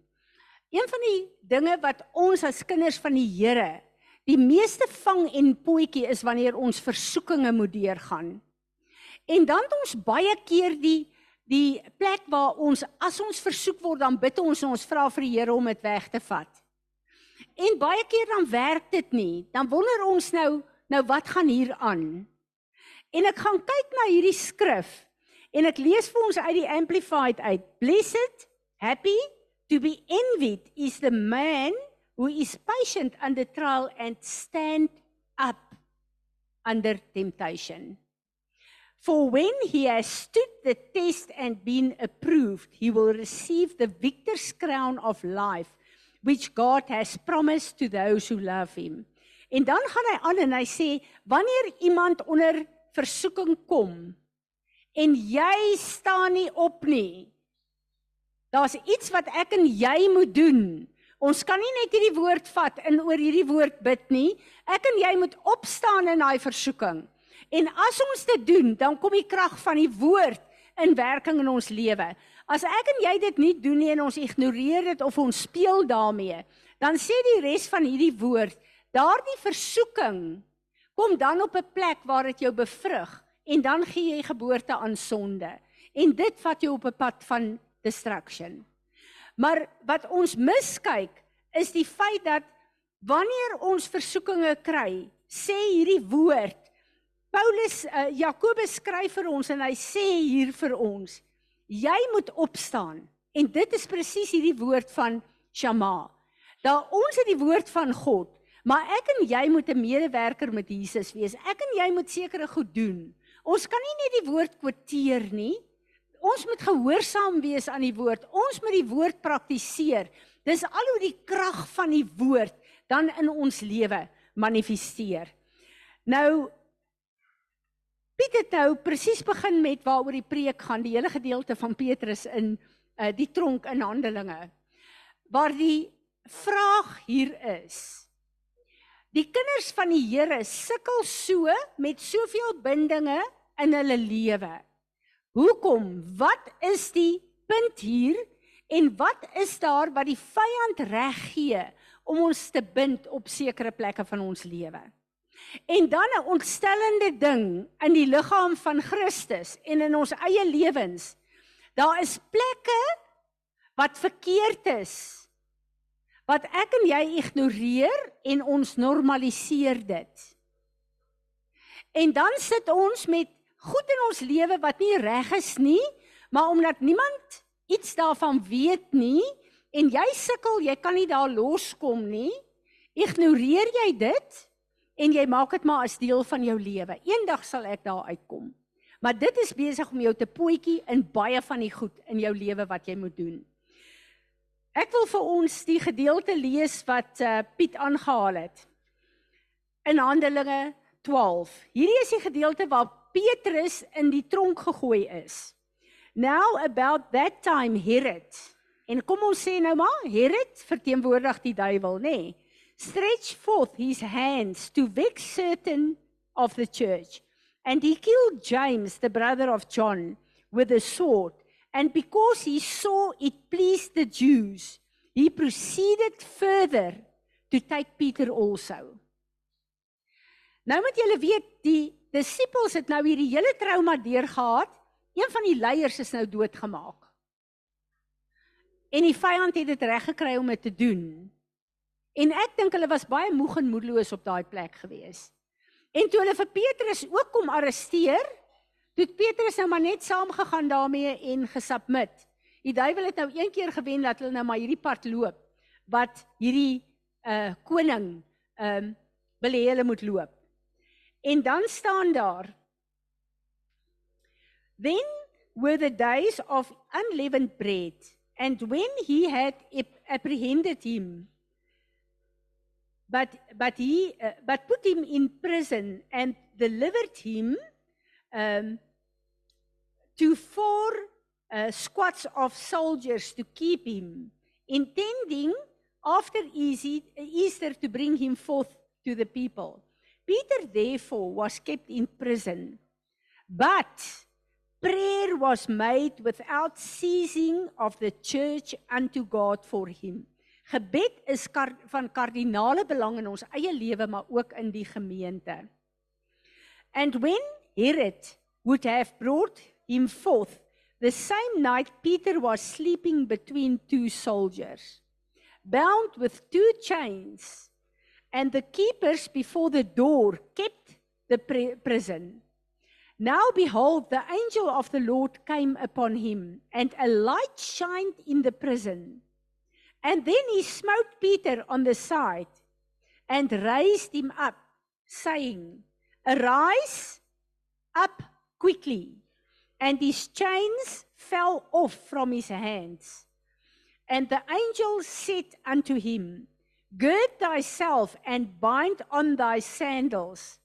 Een van die dinge wat ons as kinders van die Here die meeste vang en potjie is wanneer ons versoekinge moet deurgaan. En dan het ons baie keer die die plek waar ons as ons versoek word dan bid ons en ons vra vir die Here om dit weg te vat. En baie keer dan werk dit nie. Dan wonder ons nou nou wat gaan hier aan? En ek gaan kyk na hierdie skrif en ek lees vir ons uit die amplified uit. Blessed, happy to be envied is the man who is patient under trial and stand up under temptation. For when he has stood the test and been approved, he will receive the victor's crown of life, which God has promised to those who love him. En dan gaan hy aan en hy sê, wanneer iemand onder versoeking kom en jy staan nie op nie, daar's iets wat ek en jy moet doen. Ons kan nie net hierdie woord vat en oor hierdie woord bid nie. Ek en jy moet opstaan in daai versoeking. En as ons dit doen, dan kom die krag van die woord in werking in ons lewe. As ek en jy dit nie doen nie en ons ignoreer dit of ons speel daarmee, dan sê die res van hierdie woord, daardie versoeking kom dan op 'n plek waar dit jou bevrug en dan gee jy geboorte aan sonde. En dit vat jou op 'n pad van destruction. Maar wat ons miskyk is die feit dat wanneer ons versoekinge kry, sê hierdie woord Paulus uh, Jakobus skryf vir ons en hy sê hier vir ons jy moet opstaan en dit is presies hierdie woord van shama. Daar ons het die woord van God, maar ek en jy moet 'n medewerker met Jesus wees. Ek en jy moet sekere goed doen. Ons kan nie net die woord kwoteer nie. Ons moet gehoorsaam wees aan die woord. Ons moet die woord praktiseer. Dis al hoe die krag van die woord dan in ons lewe manifesteer. Nou Piet het nou presies begin met waaroor die preek gaan, die hele gedeelte van Petrus in uh, die tronk in Handelinge. Waar die vraag hier is. Die kinders van die Here sukkel so met soveel bindinge in hulle lewe. Hoekom? Wat is die punt hier en wat is daar wat die vyand reg gee om ons te bind op sekere plekke van ons lewe? En dan 'n ontstellende ding in die liggaam van Christus en in ons eie lewens. Daar is plekke wat verkeerd is. Wat ek en jy ignoreer en ons normaliseer dit. En dan sit ons met goed in ons lewe wat nie reg is nie, maar omdat niemand iets daarvan weet nie en jy sukkel, jy kan nie daar loskom nie, ignoreer jy dit en jy maak dit maar as deel van jou lewe. Eendag sal ek daar uitkom. Maar dit is besig om jou te potjie in baie van die goed in jou lewe wat jy moet doen. Ek wil vir ons die gedeelte lees wat uh, Piet aangehaal het. In Handelinge 12. Hierdie is die gedeelte waar Petrus in die tronk gegooi is. Now about that time Herod. En kom ons sê nou maar Herod verteenwoordig die duiwel, nê? Nee stretched forth his hands to vex certain of the church. And he killed James, the brother of John, with a sword. And because he saw it pleased the Jews, he proceeded further to take Peter also. Nou moet julle weet die disippels het nou hierdie hele trauma deurgehad. Een van die leiers is nou doodgemaak. En die vyand het dit reg gekry om dit te doen. En ek dink hulle was baie moeg en moedeloos op daai plek gewees. En toe hulle vir Petrus ook kom arresteer, toe Petrus nou maar net saamgegaan daarmee en gesubmit. Die duiwel het nou een keer gewen dat hulle nou maar hierdie pad loop wat hierdie uh koning ehm um, wil hê hulle moet loop. En dan staan daar Then were the days of unleavened bread and when he had apprehended him but but he uh, but put him in prison and delivered him um to four uh, squads of soldiers to keep him intending after Easter to bring him forth to the people. Peter therefore was kept in prison but prayer was made without ceasing of the church unto God for him Gebed is kar, van kardinale belang in ons eie lewe maar ook in die gemeente. And when Herod would have brought him forth the same night Peter was sleeping between two soldiers bound with two chains and the keepers before the door kept the prison. Now behold the angel of the Lord came upon him and a light shined in the prison. And then he smote Peter on the side and raised him up, saying, Arise up quickly. And his chains fell off from his hands. And the angel said unto him, Gird thyself and bind on thy sandals.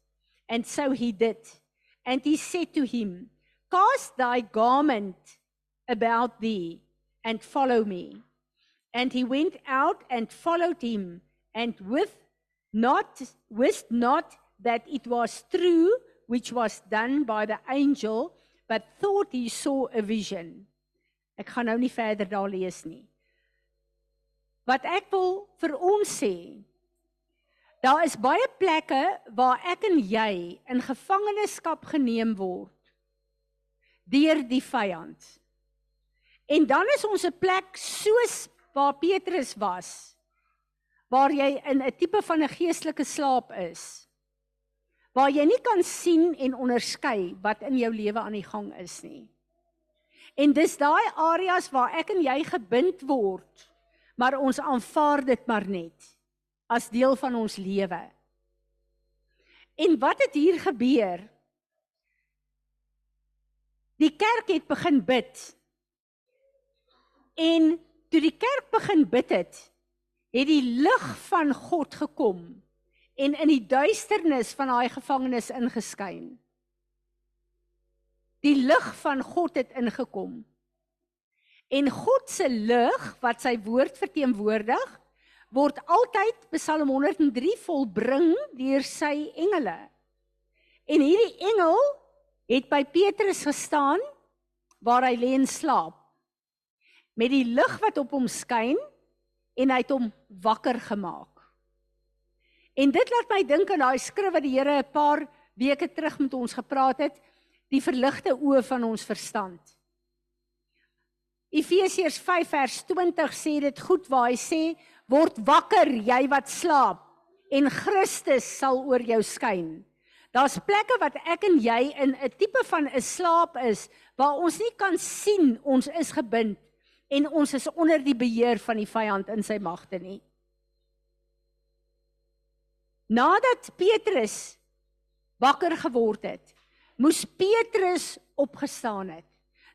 And so he did. And he said to him, Cast thy garment about thee and follow me. And he went out and followed him, and with not wist not that it was true which was done by the angel, but thought he saw a vision. Ek gaan nou nie verder daar lees nie. Wat ek wil vir ons sê, daar is baie plekke waar ek en jy in gevangenskap geneem word deur die vyand. En dan is ons 'n plek soos waar Petrus was waar jy in 'n tipe van 'n geestelike slaap is waar jy nie kan sien en onderskei wat in jou lewe aan die gang is nie. En dis daai areas waar ek en jy gebind word maar ons aanvaar dit maar net as deel van ons lewe. En wat het hier gebeur? Die kerk het begin bid en toe die kerk begin bid het, het die lig van God gekom en in die duisternis van daai gevangenis ingeskyn. Die lig van God het ingekom. En God se lig wat sy woord verteenwoordig, word altyd Psalm 103 volbring deur sy engele. En hierdie engel het by Petrus gestaan waar hy lê en slaap. Met die lig wat op hom skyn en hy het hom wakker gemaak. En dit laat my dink aan daai skrif wat die Here 'n paar weke terug met ons gepraat het, die verligte oë van ons verstand. Efesiërs 5 vers 20 sê dit goed waar hy sê word wakker jy wat slaap en Christus sal oor jou skyn. Daar's plekke wat ek en jy in 'n tipe van 'n slaap is waar ons nie kan sien ons is gebind en ons is onder die beheer van die vyand in sy magte nie. Nadat Petrus wakker geword het, moes Petrus opgestaan het.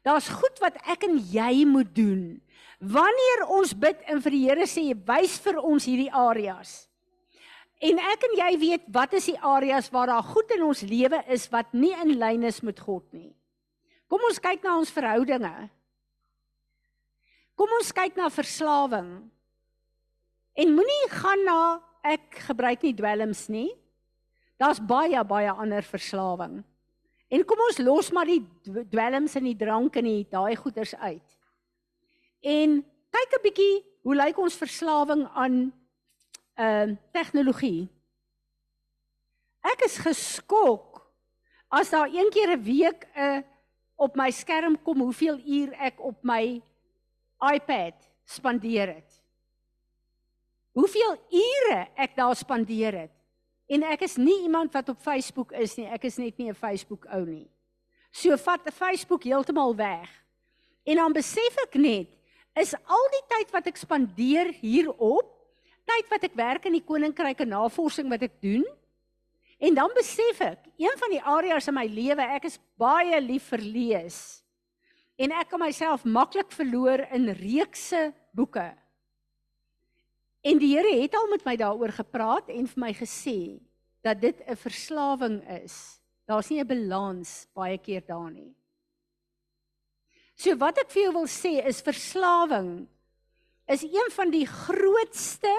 Daar's goed wat ek en jy moet doen. Wanneer ons bid en vir die Here sê, "Wys vir ons hierdie areas." En ek en jy weet wat is die areas waar daar goed in ons lewe is wat nie in lyn is met God nie. Kom ons kyk na ons verhoudinge. Kom ons kyk na verslawing. En moenie gaan na ek gebruik nie dwelms nie. Daar's baie baie ander verslawing. En kom ons los maar die dwelms en die drank en die daai goeders uit. En kyk 'n bietjie hoe lyk ons verslawing aan ehm uh, tegnologie. Ek is geskok as daar een keer 'n week 'n uh, op my skerm kom hoeveel uur ek op my iPad spandeer het. Hoeveel ure ek daar spandeer het. En ek is nie iemand wat op Facebook is nie. Ek is net nie 'n Facebook ou nie. So vat 'n Facebook heeltemal weg. En dan besef ek net is al die tyd wat ek spandeer hierop tyd wat ek werk in die koninkryk en navorsing wat ek doen. En dan besef ek, een van die areas in my lewe, ek is baie lief vir lees. En ek kan myself maklik verloor in reekse boeke. En die Here het al met my daaroor gepraat en vir my gesê dat dit 'n verslawing is. Daar's nie 'n balans baie keer daar nie. So wat ek vir jou wil sê is verslawing is een van die grootste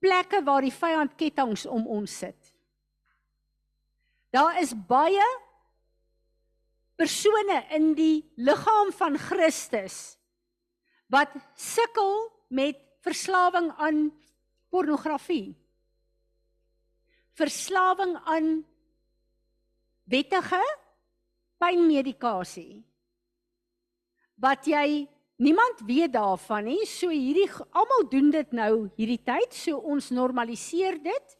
plekke waar die vyand kettinge om ons sit. Daar is baie persone in die liggaam van Christus wat sukkel met verslawing aan pornografie. Verslawing aan wettige pynmedikasie. Wat jy Niemand weet daarvan nie. So hierdie almal doen dit nou hierdie tyd. So ons normaliseer dit.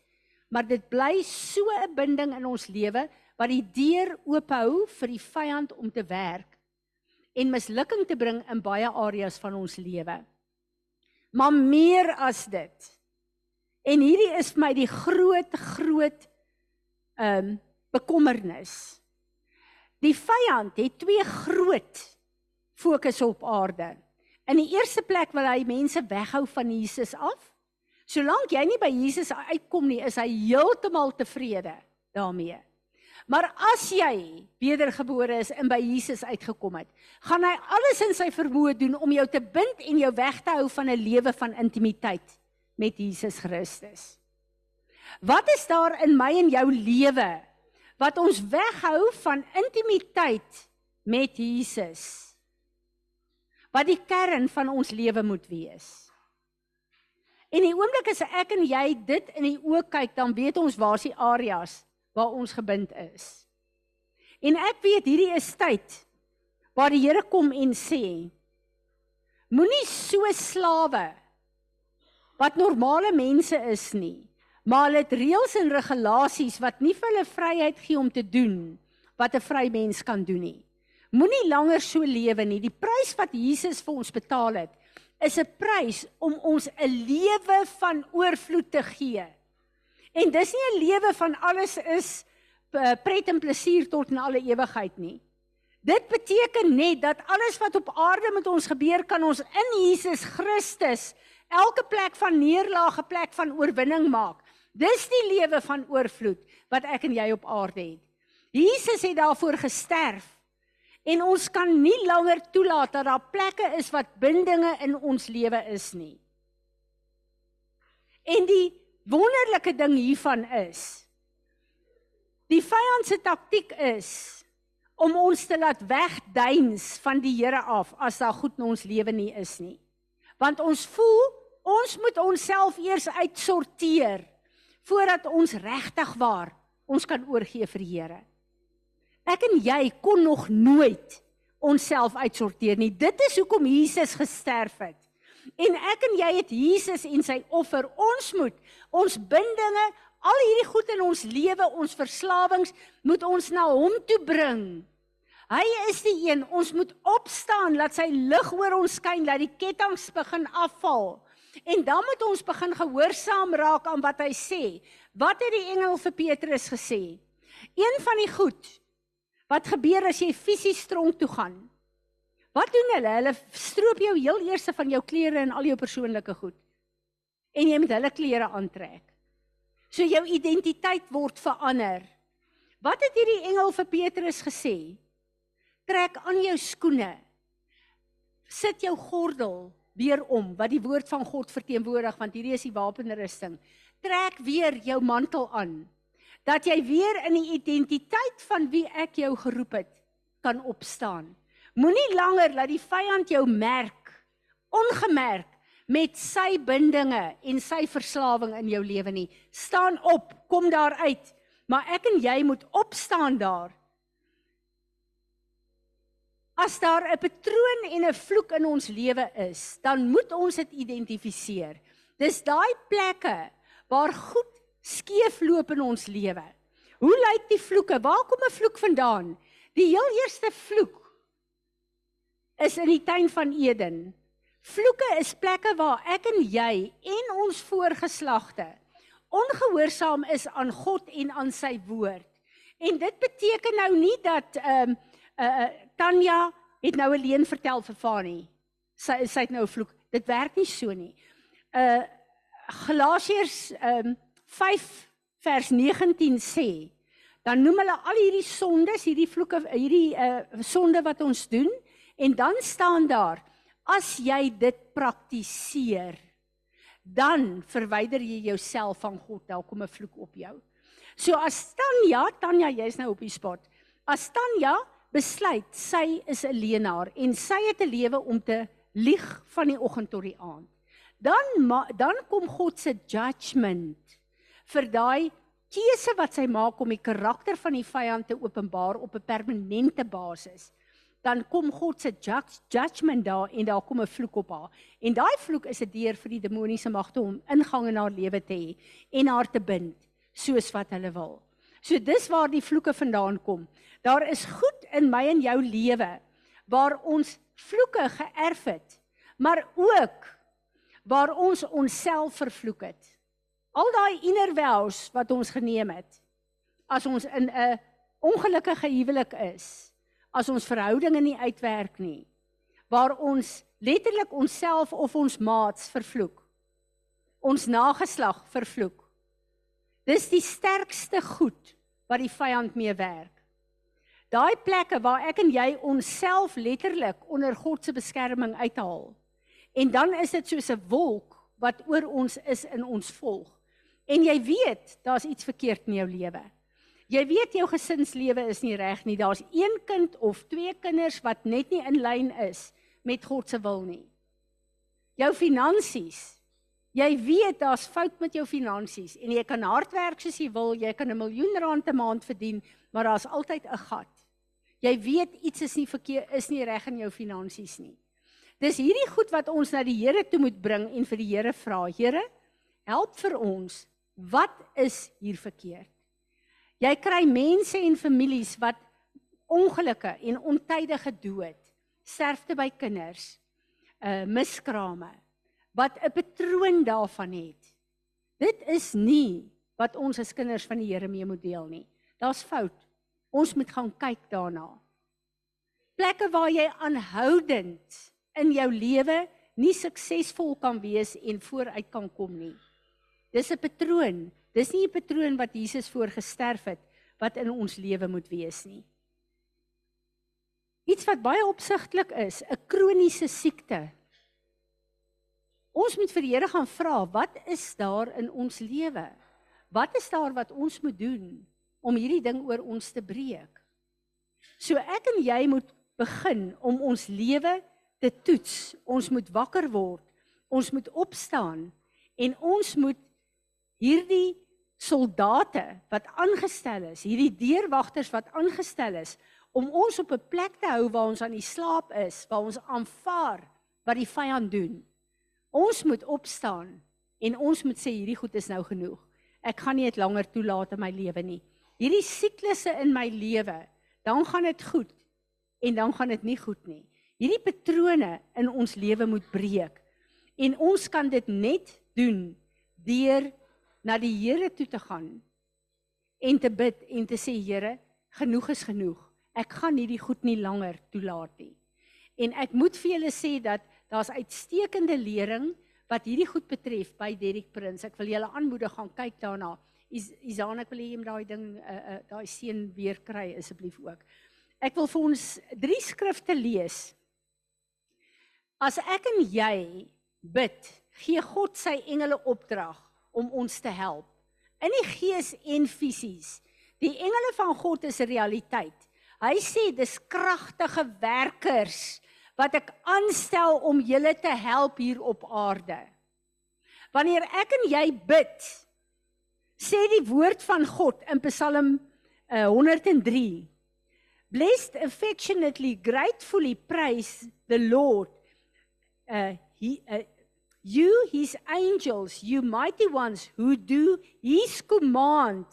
Maar dit bly so 'n binding in ons lewe wat die deur oop hou vir die vyand om te werk en mislukking te bring in baie areas van ons lewe. Maar meer as dit. En hierdie is vir my die groot groot ehm um, bekommernis. Die vyand het twee groot fokus op aarde. In die eerste plek wil hy mense weghou van Jesus af. Solank jy nie by Jesus uitkom nie, is hy heeltemal tevrede daarmee. Maar as jy wedergebore is en by Jesus uitgekom het, gaan hy alles in sy vermoë doen om jou te bind en jou weg te hou van 'n lewe van intimiteit met Jesus Christus. Wat is daar in my en jou lewe wat ons weghou van intimiteit met Jesus? wat die kern van ons lewe moet wees. En die oomblik as ek en jy dit in die oë kyk, dan weet ons waar is die areas waar ons gebind is. En ek weet hierdie is tyd waar die Here kom en sê moenie so slawe wat normale mense is nie, maar hulle het reëls en regulasies wat nie vir hulle vryheid gee om te doen wat 'n vry mens kan doen nie. Moenie langer so lewe nie. Die prys wat Jesus vir ons betaal het, is 'n prys om ons 'n lewe van oorvloed te gee. En dis nie 'n lewe van alles is eh, pret en plesier tot in alle ewigheid nie. Dit beteken net dat alles wat op aarde met ons gebeur kan ons in Jesus Christus elke plek van neerlaag 'n plek van oorwinning maak. Dis die lewe van oorvloed wat ek en jy op aarde het. Jesus het daarvoor gesterf En ons kan nie langer toelaat dat daar plekke is wat bindinge in ons lewe is nie. En die wonderlike ding hiervan is die vyand se taktik is om ons te laat wegduins van die Here af as daar goed in ons lewe nie is nie. Want ons voel ons moet onsself eers uitsorteer voordat ons regtig waar ons kan oorgee vir die Here. Ek en jy kon nog nooit onsself uitsorteer nie. Dit is hoekom Jesus gesterf het. En ek en jy het Jesus en sy offer. Ons moet ons bindinge, al hierdie goed in ons lewe, ons verslawings, moet ons na hom toe bring. Hy is die een. Ons moet opstaan, laat sy lig oor ons skyn, laat die kettinge begin afval. En dan moet ons begin gehoorsaam raak aan wat hy sê. Wat het die engel vir Petrus gesê? Een van die goed wat gebeur as jy fisies tronk toe gaan. Wat doen hulle? Hulle stroop jou heel eers van jou klere en al jou persoonlike goed. En jy moet hulle klere aantrek. So jou identiteit word verander. Wat het hierdie engel vir Petrus gesê? Trek aan jou skoene. Sit jou gordel weer om wat die woord van God verteenwoordig want hierdie is die wapenrusting. Trek weer jou mantel aan dat jy weer in die identiteit van wie ek jou geroep het kan opstaan. Moenie langer laat die vyand jou merk ongemerk met sy bindinge en sy verslawing in jou lewe nie. Staan op, kom daar uit. Maar ek en jy moet opstaan daar. As daar 'n patroon en 'n vloek in ons lewe is, dan moet ons dit identifiseer. Dis daai plekke waar goed skeefloop in ons lewe. Hoe lyk die vloeke? Waar kom 'n vloek vandaan? Die heel eerste vloek is in die tuin van Eden. Vloeke is plekke waar ek en jy en ons voorgeslagte ongehoorsaam is aan God en aan sy woord. En dit beteken nou nie dat ehm um, uh, uh Tanya het nou alleen vertel vir Fani. Sy sy het nou 'n vloek. Dit werk nie so nie. Uh Galasiërs ehm um, 5 vers 19 sê, dan noem hulle al hierdie sondes, hierdie vloeke, hierdie uh sonde wat ons doen en dan staan daar as jy dit praktiseer dan verwyder jy jouself van God, dan kom 'n vloek op jou. So as Tanya, Tanya, jy's nou op die spot. As Tanya besluit sy is 'n leenaar en sy het 'n lewe om te lieg van die oggend tot die aand. Dan dan kom God se judgment vir daai keuse wat sy maak om die karakter van die vyand te openbaar op 'n permanente basis. Dan kom God se judgment daar en daar kom 'n vloek op haar. En daai vloek is 'n deur vir die demoniese magte om ingang in haar lewe te hê en haar te bind soos wat hulle wil. So dis waar die vloeke vandaan kom. Daar is goed in my en jou lewe waar ons vloeke geërf het, maar ook waar ons onsself vervloek het. Al daai inner vows wat ons geneem het as ons in 'n ongelukkige huwelik is, as ons verhoudinge nie uitwerk nie, waar ons letterlik onsself of ons maats vervloek. Ons nageslag vervloek. Dis die sterkste goed wat die vyand mee werk. Daai plekke waar ek en jy onsself letterlik onder God se beskerming uithaal. En dan is dit soos 'n wolk wat oor ons is in ons volg. En jy weet, daar's iets verkeerd in jou lewe. Jy weet jou gesinslewe is nie reg nie. Daar's een kind of twee kinders wat net nie in lyn is met God se wil nie. Jou finansies. Jy weet daar's fout met jou finansies en jy kan hard werk soos jy wil, jy kan 'n miljoen rand 'n maand verdien, maar daar's altyd 'n gat. Jy weet iets is nie verkeerd is nie reg in jou finansies nie. Dis hierdie goed wat ons na die Here toe moet bring en vir die Here vra. Here, help vir ons Wat is hier verkeerd? Jy kry mense en families wat ongelukke en ontydige dood, sterfte by kinders, uh miskrame wat 'n patroon daarvan het. Dit is nie wat ons as kinders van die Here mee moet deel nie. Daar's fout. Ons moet gaan kyk daarna. Plekke waar jy aanhoudend in jou lewe nie suksesvol kan wees en vooruit kan kom nie. Dis 'n patroon. Dis nie 'n patroon wat Jesus voorgesterf het wat in ons lewe moet wees nie. iets wat baie opsigtelik is, 'n kroniese siekte. Ons moet vir die Here gaan vra, wat is daar in ons lewe? Wat is daar wat ons moet doen om hierdie ding oor ons te breek? So ek en jy moet begin om ons lewe te toets. Ons moet wakker word. Ons moet opstaan en ons moet hierdie soldate wat aangestel is, hierdie deurwagters wat aangestel is om ons op 'n plek te hou waar ons aan die slaap is, waar ons aanvaar wat die vyand doen. Ons moet opstaan en ons moet sê hierdie goed is nou genoeg. Ek gaan nie dit langer toelaat in my lewe nie. Hierdie siklusse in my lewe, dan gaan dit goed en dan gaan dit nie goed nie. Hierdie patrone in ons lewe moet breek. En ons kan dit net doen deur na die Here toe te gaan en te bid en te sê Here, genoeg is genoeg. Ek gaan hierdie goed nie langer toelaat nie. En ek moet vir julle sê dat daar's uitstekende lering wat hierdie goed betref by Derek Prins. Ek wil julle aanmoedig gaan kyk daarna. Is Isaan ek wil hê jy moet daai ding uh, uh, daai seën weer kry asseblief ook. Ek wil vir ons drie skrifte lees. As ek en jy bid, gee God sy engele opdrag om ons te help in die gees en fisies. Die engele van God is 'n realiteit. Hy sê dis kragtige werkers wat ek aanstel om julle te help hier op aarde. Wanneer ek en jy bid, sê die woord van God in Psalm uh, 103 Blessed affectionately gratefully praise the Lord uh he uh, you his angels you mighty ones who do his command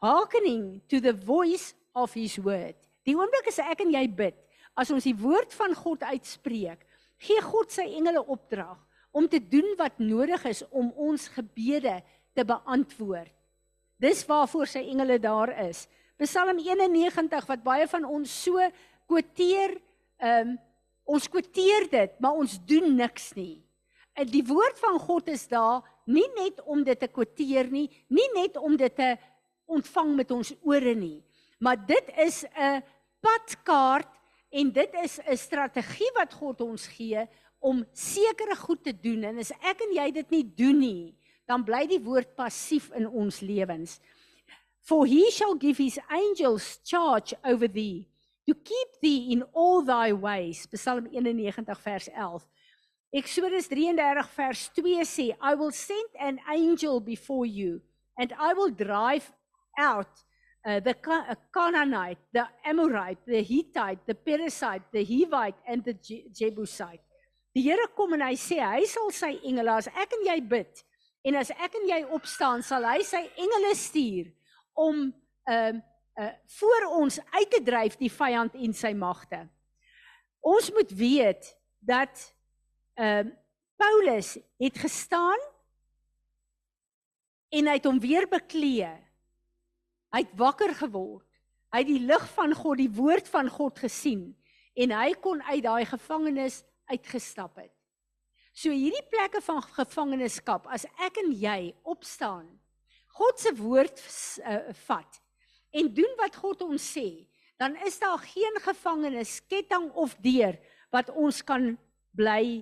hearkening to the voice of his word. Die oomblik as ek en jy bid as ons die woord van God uitspreek gee God sy engele opdrag om te doen wat nodig is om ons gebede te beantwoord. Dis waarvoor sy engele daar is. Psalm 91 wat baie van ons so quoteer ehm um, ons quoteer dit maar ons doen niks nie die woord van God is daar nie net om dit te kwoteer nie, nie net om dit te ontvang met ons ore nie, maar dit is 'n padkaart en dit is 'n strategie wat God ons gee om sekere goed te doen en as ek en jy dit nie doen nie, dan bly die woord passief in ons lewens. For he shall give his angels charge over thee to keep thee in all thy ways. Psalm 91 vers 11. Exodus 33 vers 2 sê, I will send an angel before you and I will drive out uh, the uh, Canaanite, the Amorite, the Hittite, the Perizzite, the Hivite and the Jebusite. Die Here kom en hy sê hy sal sy engele as ek en jy bid en as ek en jy opstaan sal hy sy engele stuur om ehm uh, uh, voor ons uit te dryf die vyand en sy magte. Ons moet weet dat ehm uh, Paulus het gestaan en hy het hom weer beklee. Hy het wakker geword. Hy het die lig van God, die woord van God gesien en hy kon uit daai gevangenis uitgestap het. So hierdie plekke van gevangenskap, as ek en jy opstaan, God se woord uh, vat en doen wat God ons sê, dan is daar geen gevangenis, ketting of deur wat ons kan bly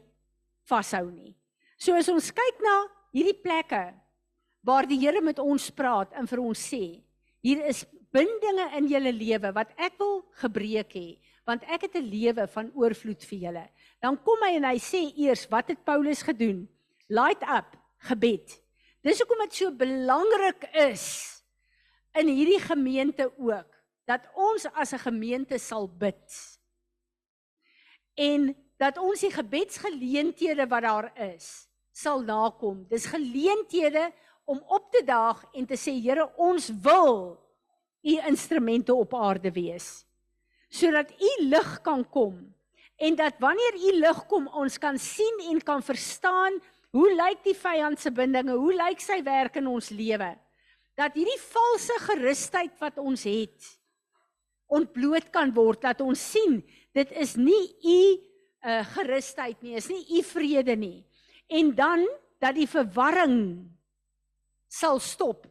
vashou nie. So as ons kyk na hierdie plekke waar die Here met ons praat en vir ons sê, hier is bindinge in julle lewe wat ek wil gebreek hê, want ek het 'n lewe van oorvloed vir julle. Dan kom hy en hy sê eers wat het Paulus gedoen? Light up gebed. Dis hoekom dit so belangrik is in hierdie gemeente ook dat ons as 'n gemeente sal bid. En dat ons die gebedsgeleenthede wat daar is sal nakom. Dis geleenthede om op te daag en te sê Here, ons wil u instrumente op aarde wees. Sodat u lig kan kom en dat wanneer u lig kom, ons kan sien en kan verstaan hoe lyk die vyand se bindinge, hoe lyk sy werk in ons lewe. Dat hierdie valse gerusheid wat ons het ontbloot kan word dat ons sien dit is nie u uh, gerusheid nie, is nie u vrede nie. En dan dat die verwarring sal stop.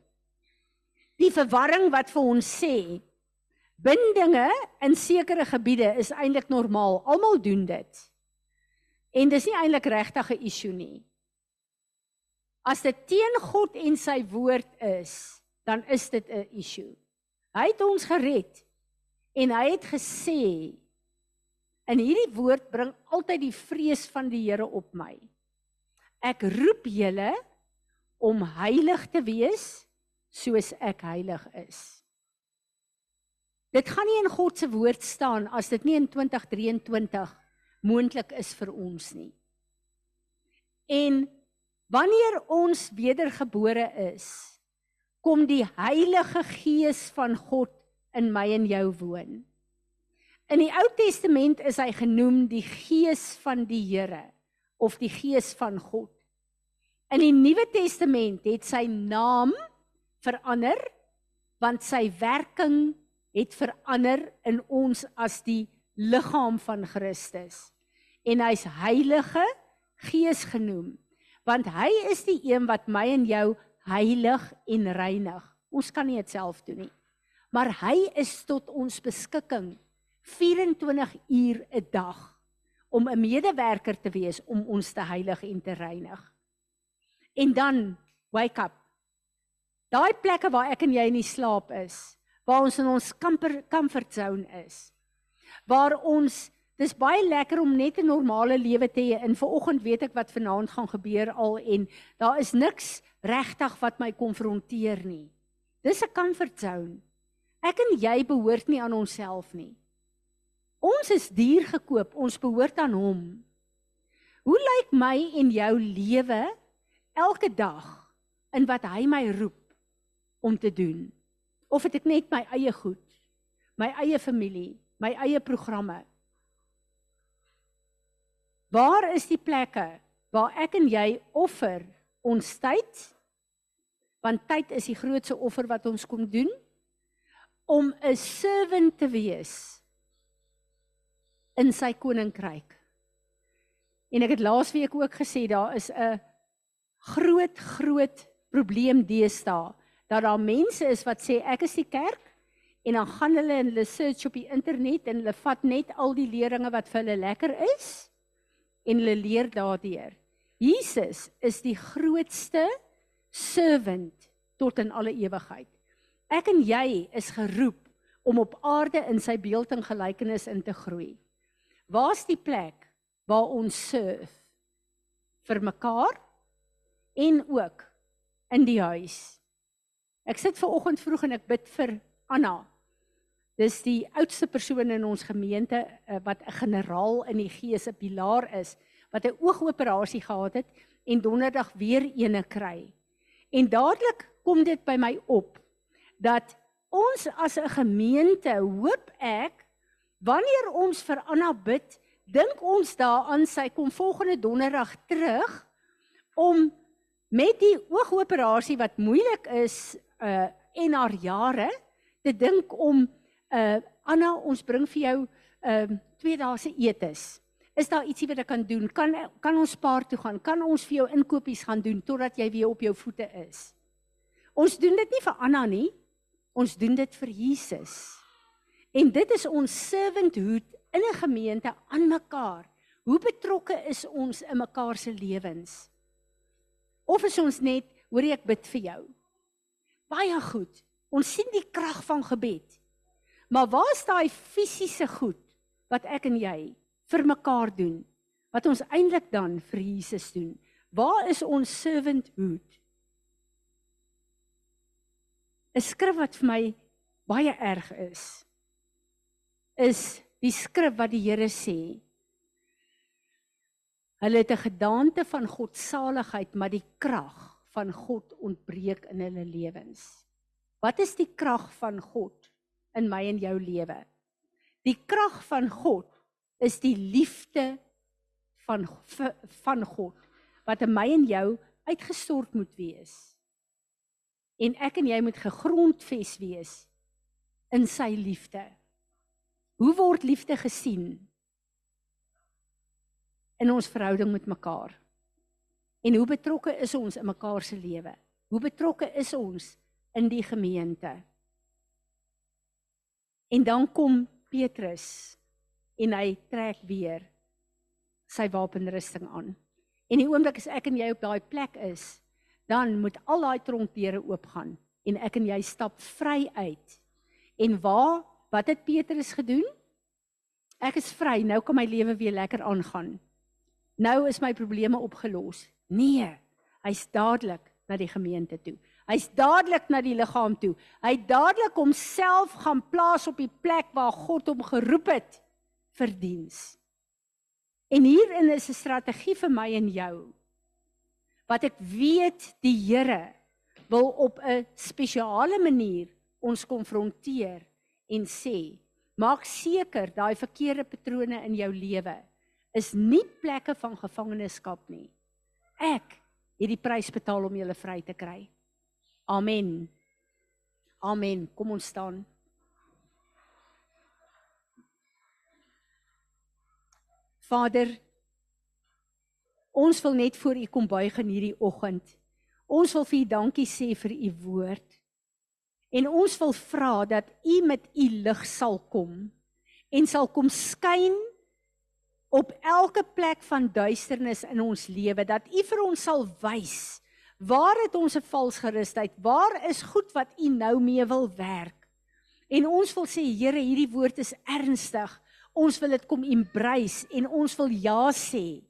Die verwarring wat vir ons sê Bindinge in sekere gebiede is eintlik normaal. Almal doen dit. En dis nie eintlik regtig 'n issue nie. As dit teen God en sy woord is, dan is dit 'n issue. Hy het ons gered en hy het gesê in hierdie woord bring altyd die vrees van die Here op my. Ek roep julle om heilig te wees soos ek heilig is. Dit gaan nie in God se woord staan as dit nie in 2023 moontlik is vir ons nie. En wanneer ons wedergebore is, kom die Heilige Gees van God in my en jou woon. In die Ou Testament is hy genoem die Gees van die Here of die Gees van God. In die Nuwe Testament het sy naam verander want sy werking het verander in ons as die liggaam van Christus. En hy's Heilige Gees genoem want hy is die een wat my en jou heilig en reinig. Ons kan nie dit self doen nie. Maar hy is tot ons beskikking 24 uur 'n dag om 'n medewerker te wees om ons te heilig en te reinig. En dan wake up. Daai plekke waar ek en jy in die slaap is, waar ons in ons comfort comfort zone is. Waar ons dis baie lekker om net 'n normale lewe te hê. In vanoggend weet ek wat vanaand gaan gebeur al en daar is niks regtig wat my konfronteer nie. Dis 'n comfort zone. Ek en jy behoort nie aan onsself nie. Ons is duur gekoop, ons behoort aan hom. Hoe lyk my en jou lewe elke dag in wat hy my roep om te doen? Of het ek net my eie goed, my eie familie, my eie programme? Waar is die plekke waar ek en jy offer ons tyd? Want tyd is die grootste offer wat ons kom doen om 'n servant te wees in sy koninkryk. En ek het laasweek ook gesê daar is 'n groot groot probleem deesdae dat daar mense is wat sê ek is die kerk en dan gaan hulle en hulle search op die internet en hulle vat net al die leringe wat vir hulle lekker is en hulle leer daardeur. Jesus is die grootste servant tot in alle ewigheid. Ek en jy is geroep om op aarde in sy beeld en gelykenis in te groei. Waar's die plek waar ons serve vir mekaar en ook in die huis? Ek sit ver oggend vroeg en ek bid vir Anna. Dis die oudste persoon in ons gemeente uh, wat 'n generaal in die gees, 'n pilaar is, wat 'n oogoperasie gehad het en donderdag weer eene kry. En dadelik kom dit by my op dat ons as 'n gemeente hoop ek wanneer ons vir Anna bid, dink ons daaraan sy kom volgende donderdag terug om met die oogoperasie wat moeilik is uh en haar jare te dink om uh Anna ons bring vir jou ehm uh, twee dae se etes. Is daar ietsie wat ek kan doen? Kan kan ons paar toe gaan? Kan ons vir jou inkopies gaan doen totdat jy weer op jou voete is? Ons doen dit nie vir Anna nie. Ons doen dit vir Jesus. En dit is ons servanthood in 'n gemeente aan mekaar. Hoe betrokke is ons in mekaar se lewens? Of is ons net, hoor ek bid vir jou? Baie goed. Ons sien die krag van gebed. Maar waar is daai fisiese goed wat ek en jy vir mekaar doen? Wat ons eintlik dan vir Jesus doen? Waar is ons servanthood? 'n skrif wat vir my baie erg is is die skrif wat die Here sê. Hulle het 'n gedaante van God saligheid maar die krag van God ontbreek in hulle lewens. Wat is die krag van God in my en jou lewe? Die krag van God is die liefde van van God wat in my en jou uitgestort moet wees. En ek en jy moet gegrondves wees in sy liefde. Hoe word liefde gesien in ons verhouding met mekaar? En hoe betrokke is ons in mekaar se lewe? Hoe betrokke is ons in die gemeente? En dan kom Petrus en hy trek weer sy wapenrusting aan. En die oomblik as ek en jy op daai plek is, dan moet al daai tronkdeure oopgaan en ek en jy stap vry uit. En waar wat het Petrus gedoen? Ek is vry, nou kan my lewe weer lekker aangaan. Nou is my probleme opgelos. Nee, hy's dadelik na die gemeente toe. Hy's dadelik na die liggaam toe. Hy dadelik homself gaan plaas op die plek waar God hom geroep het vir diens. En hierin is 'n strategie vir my en jou. Wat ek weet die Here wil op 'n spesiale manier ons konfronteer en sê, maak seker daai verkeerde patrone in jou lewe is nie plekke van gevangenskap nie. Ek het die prys betaal om julle vry te kry. Amen. Amen. Kom ons staan. Vader, ons wil net voor U kom buig in hierdie oggend. Ons wil vir U dankie sê vir U woord. En ons wil vra dat U met U lig sal kom en sal kom skyn op elke plek van duisternis in ons lewe dat U vir ons sal wys waar het ons 'n vals gerusheid waar is goed wat U nou mee wil werk. En ons wil sê Here hierdie woord is ernstig. Ons wil dit kom embrace en ons wil ja sê.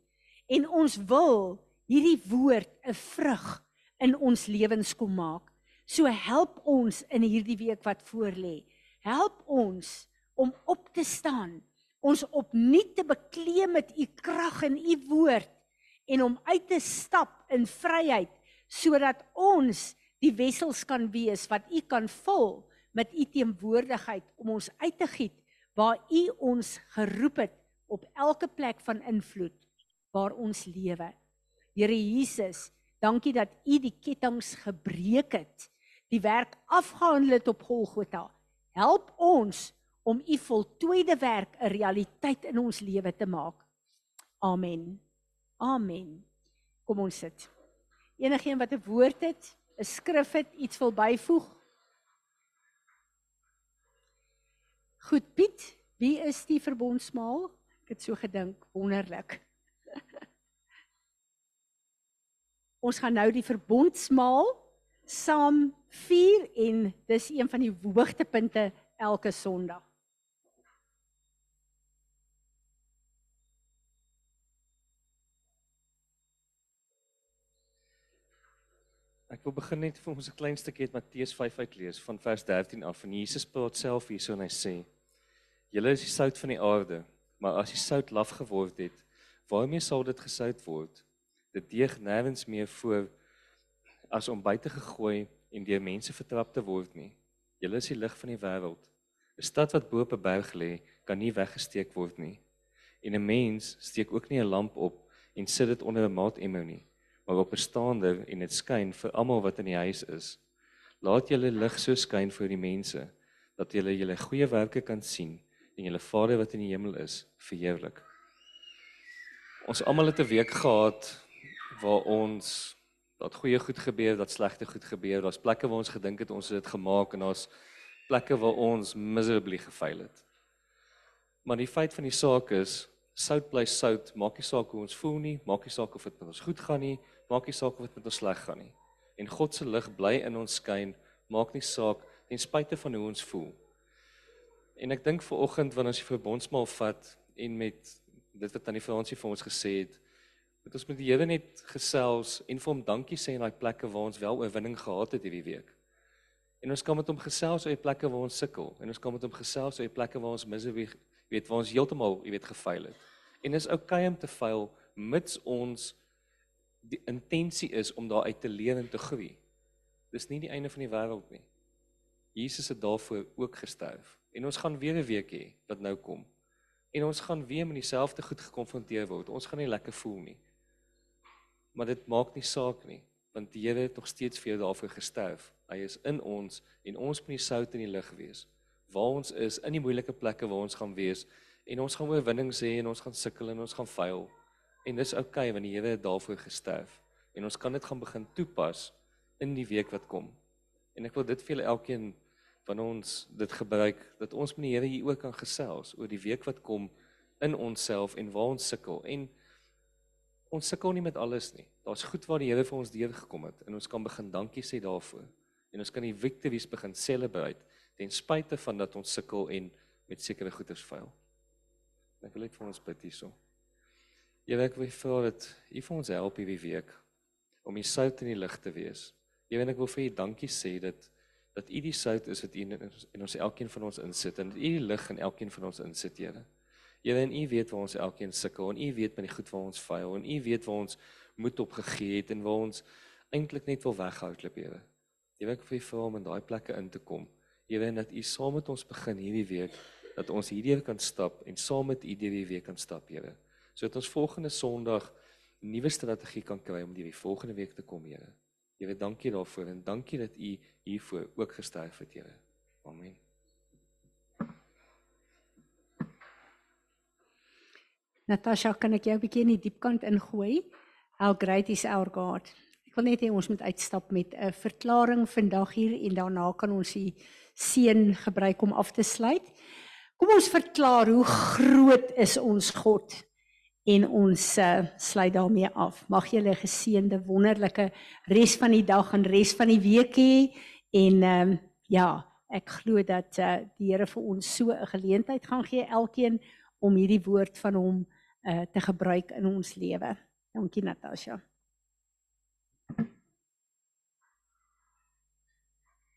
En ons wil hierdie woord 'n vrug in ons lewens kom maak. So help ons in hierdie week wat voorlê. Help ons om op te staan, ons opnuut te bekleem met u krag en u woord en om uit te stap in vryheid sodat ons die wessels kan wees wat u kan vul met u teenwoordigheid om ons uit te giet waar u ons geroep het op elke plek van invloed waar ons lewe. Here Jesus, dankie dat u die kettinge gebreek het, die werk afgehandel het op Golgotha. Help ons om u voltooide werk 'n realiteit in ons lewe te maak. Amen. Amen. Kom ons sit. Enigeen wat 'n woord het, 'n skrif het, iets wil byvoeg? Goed Piet, wie is die verbondsmaal? Ek het so gedink, wonderlik. (laughs) Ons gaan nou die verbondsmaal saam vier en dis een van die hoogtepunte elke Sondag. Ek wil begin net vir ons 'n klein stukkie uit Matteus 5 uitlees van vers 13 af. En Jesus praat self hierso en hy sê: Julle is die sout van die aarde, maar as die sout laf geword het, waarmee sal dit gesout word? Dit deeg nêrens meer voor as om buite gegooi en deur mense vertrap te word nie. Julle is die lig van die wêreld. 'n Stad wat bo op 'n berg lê, kan nie weggesteek word nie. En 'n mens steek ook nie 'n lamp op en sit dit onder 'n maatemmer nie, maar op 'n staander en dit skyn vir almal wat in die huis is. Laat julle lig so skyn vir die mense dat julle julle goeie werke kan sien en julle Vader wat in die hemel is verheerlik. Ons almal het 'n week gehad waar ons dat goeie goed gebeur, dat slegte goed gebeur. Daar's plekke waar ons gedink het ons het dit gemaak en daar's plekke waar ons miserably gefaal het. Maar die feit van die saak is, sout bly sout, maak nie saak hoe ons voel nie, maak nie saak of dit met ons goed gaan nie, maak nie saak of dit met ons sleg gaan nie. En God se lig bly in ons skyn, maak nie saak ten spyte van hoe ons voel. En ek dink ver oggend wanneer ons die verbondsmaal vat en met dit wat aan die Fransie vir ons gesê het, moet ons met die Here net gesels en vir hom dankie sê in daai plekke waar ons wel oorwinning gehad het hierdie week. En ons kan met hom gesels oor die plekke waar ons sukkel en ons kan met hom gesels oor die plekke waar ons misery weet waar ons heeltemal, jy weet, gefaal het. En dis oukei okay om te faal mits ons die intensie is om daar uit te leer en te groei. Dis nie die einde van die wêreld nie. Jesus het daarvoor ook gesterf. En ons gaan weer 'n week hê wat nou kom. En ons gaan weer met dieselfde goed gekonfronteer word. Ons gaan nie lekker voel nie. Maar dit maak nie saak nie, want die Here het nog steeds vir jou daarvoor gesterf. Hy is in ons en ons moet die sout in die lig wees. Waar ons is in die moeilike plekke waar ons gaan wees en ons gaan oorwinnings hê en ons gaan sukkel en ons gaan faal. En dis oukei okay, want die Here het daarvoor gesterf en ons kan dit gaan begin toepas in die week wat kom. En ek wil dit vir julle elkeen wanneer ons dit gebruik dat ons met die Here hier ook kan gesels oor die week wat kom in onsself en waar ons sukkel en ons sukkel nie met alles nie. Daar's goed waar die Here vir ons deurgekom het en ons kan begin dankie sê daarvoor. En ons kan die victories begin celebrate ten spyte van dat ons sukkel en met sekere goeders faal. Ek wil net vir ons bid hierso. Here, ek wil vra dat U vir ons help hierdie week om die sout in die lig te wees. Here, en ek wil vir U dankie sê dat dat U die sout is wat U in ons elkeen van ons insit en dat U die lig in elkeen van ons insit, Here. Here, en U weet waar ons elkeen sukkel en U weet met die goed waar ons faal en U weet waar ons moed opgegee het en waar ons eintlik net wil weghardloop, Here. Here, ek wil vir hom in daai plekke in te kom. Here, en dat U saam met ons begin hierdie week dat ons hierdie kan stap en saam met U hierdie week kan stap, Here. Sodat ons volgende Sondag nuwe strategie kan kry om die volgende week te kom, Here. Here, dankie daarvoor en dankie dat U hiervoor ook gesterf het, Here. Amen. Natasha, kan ek jou 'n bietjie in die diepkant ingooi? How great is our God. Ek wil net hê ons moet uitstap met 'n verklaring vandag hier en daarna kan ons die seën gebruik om af te sluit. Kom ons verklaar hoe groot is ons God en ons uh, sluit daarmee af. Mag julle 'n geseënde wonderlike res van die dag en res van die week hê en ehm um, ja, ek glo dat uh, die Here vir ons so 'n geleentheid gaan gee elkeen om hierdie woord van hom uh, te gebruik in ons lewe. Dankie Natasha.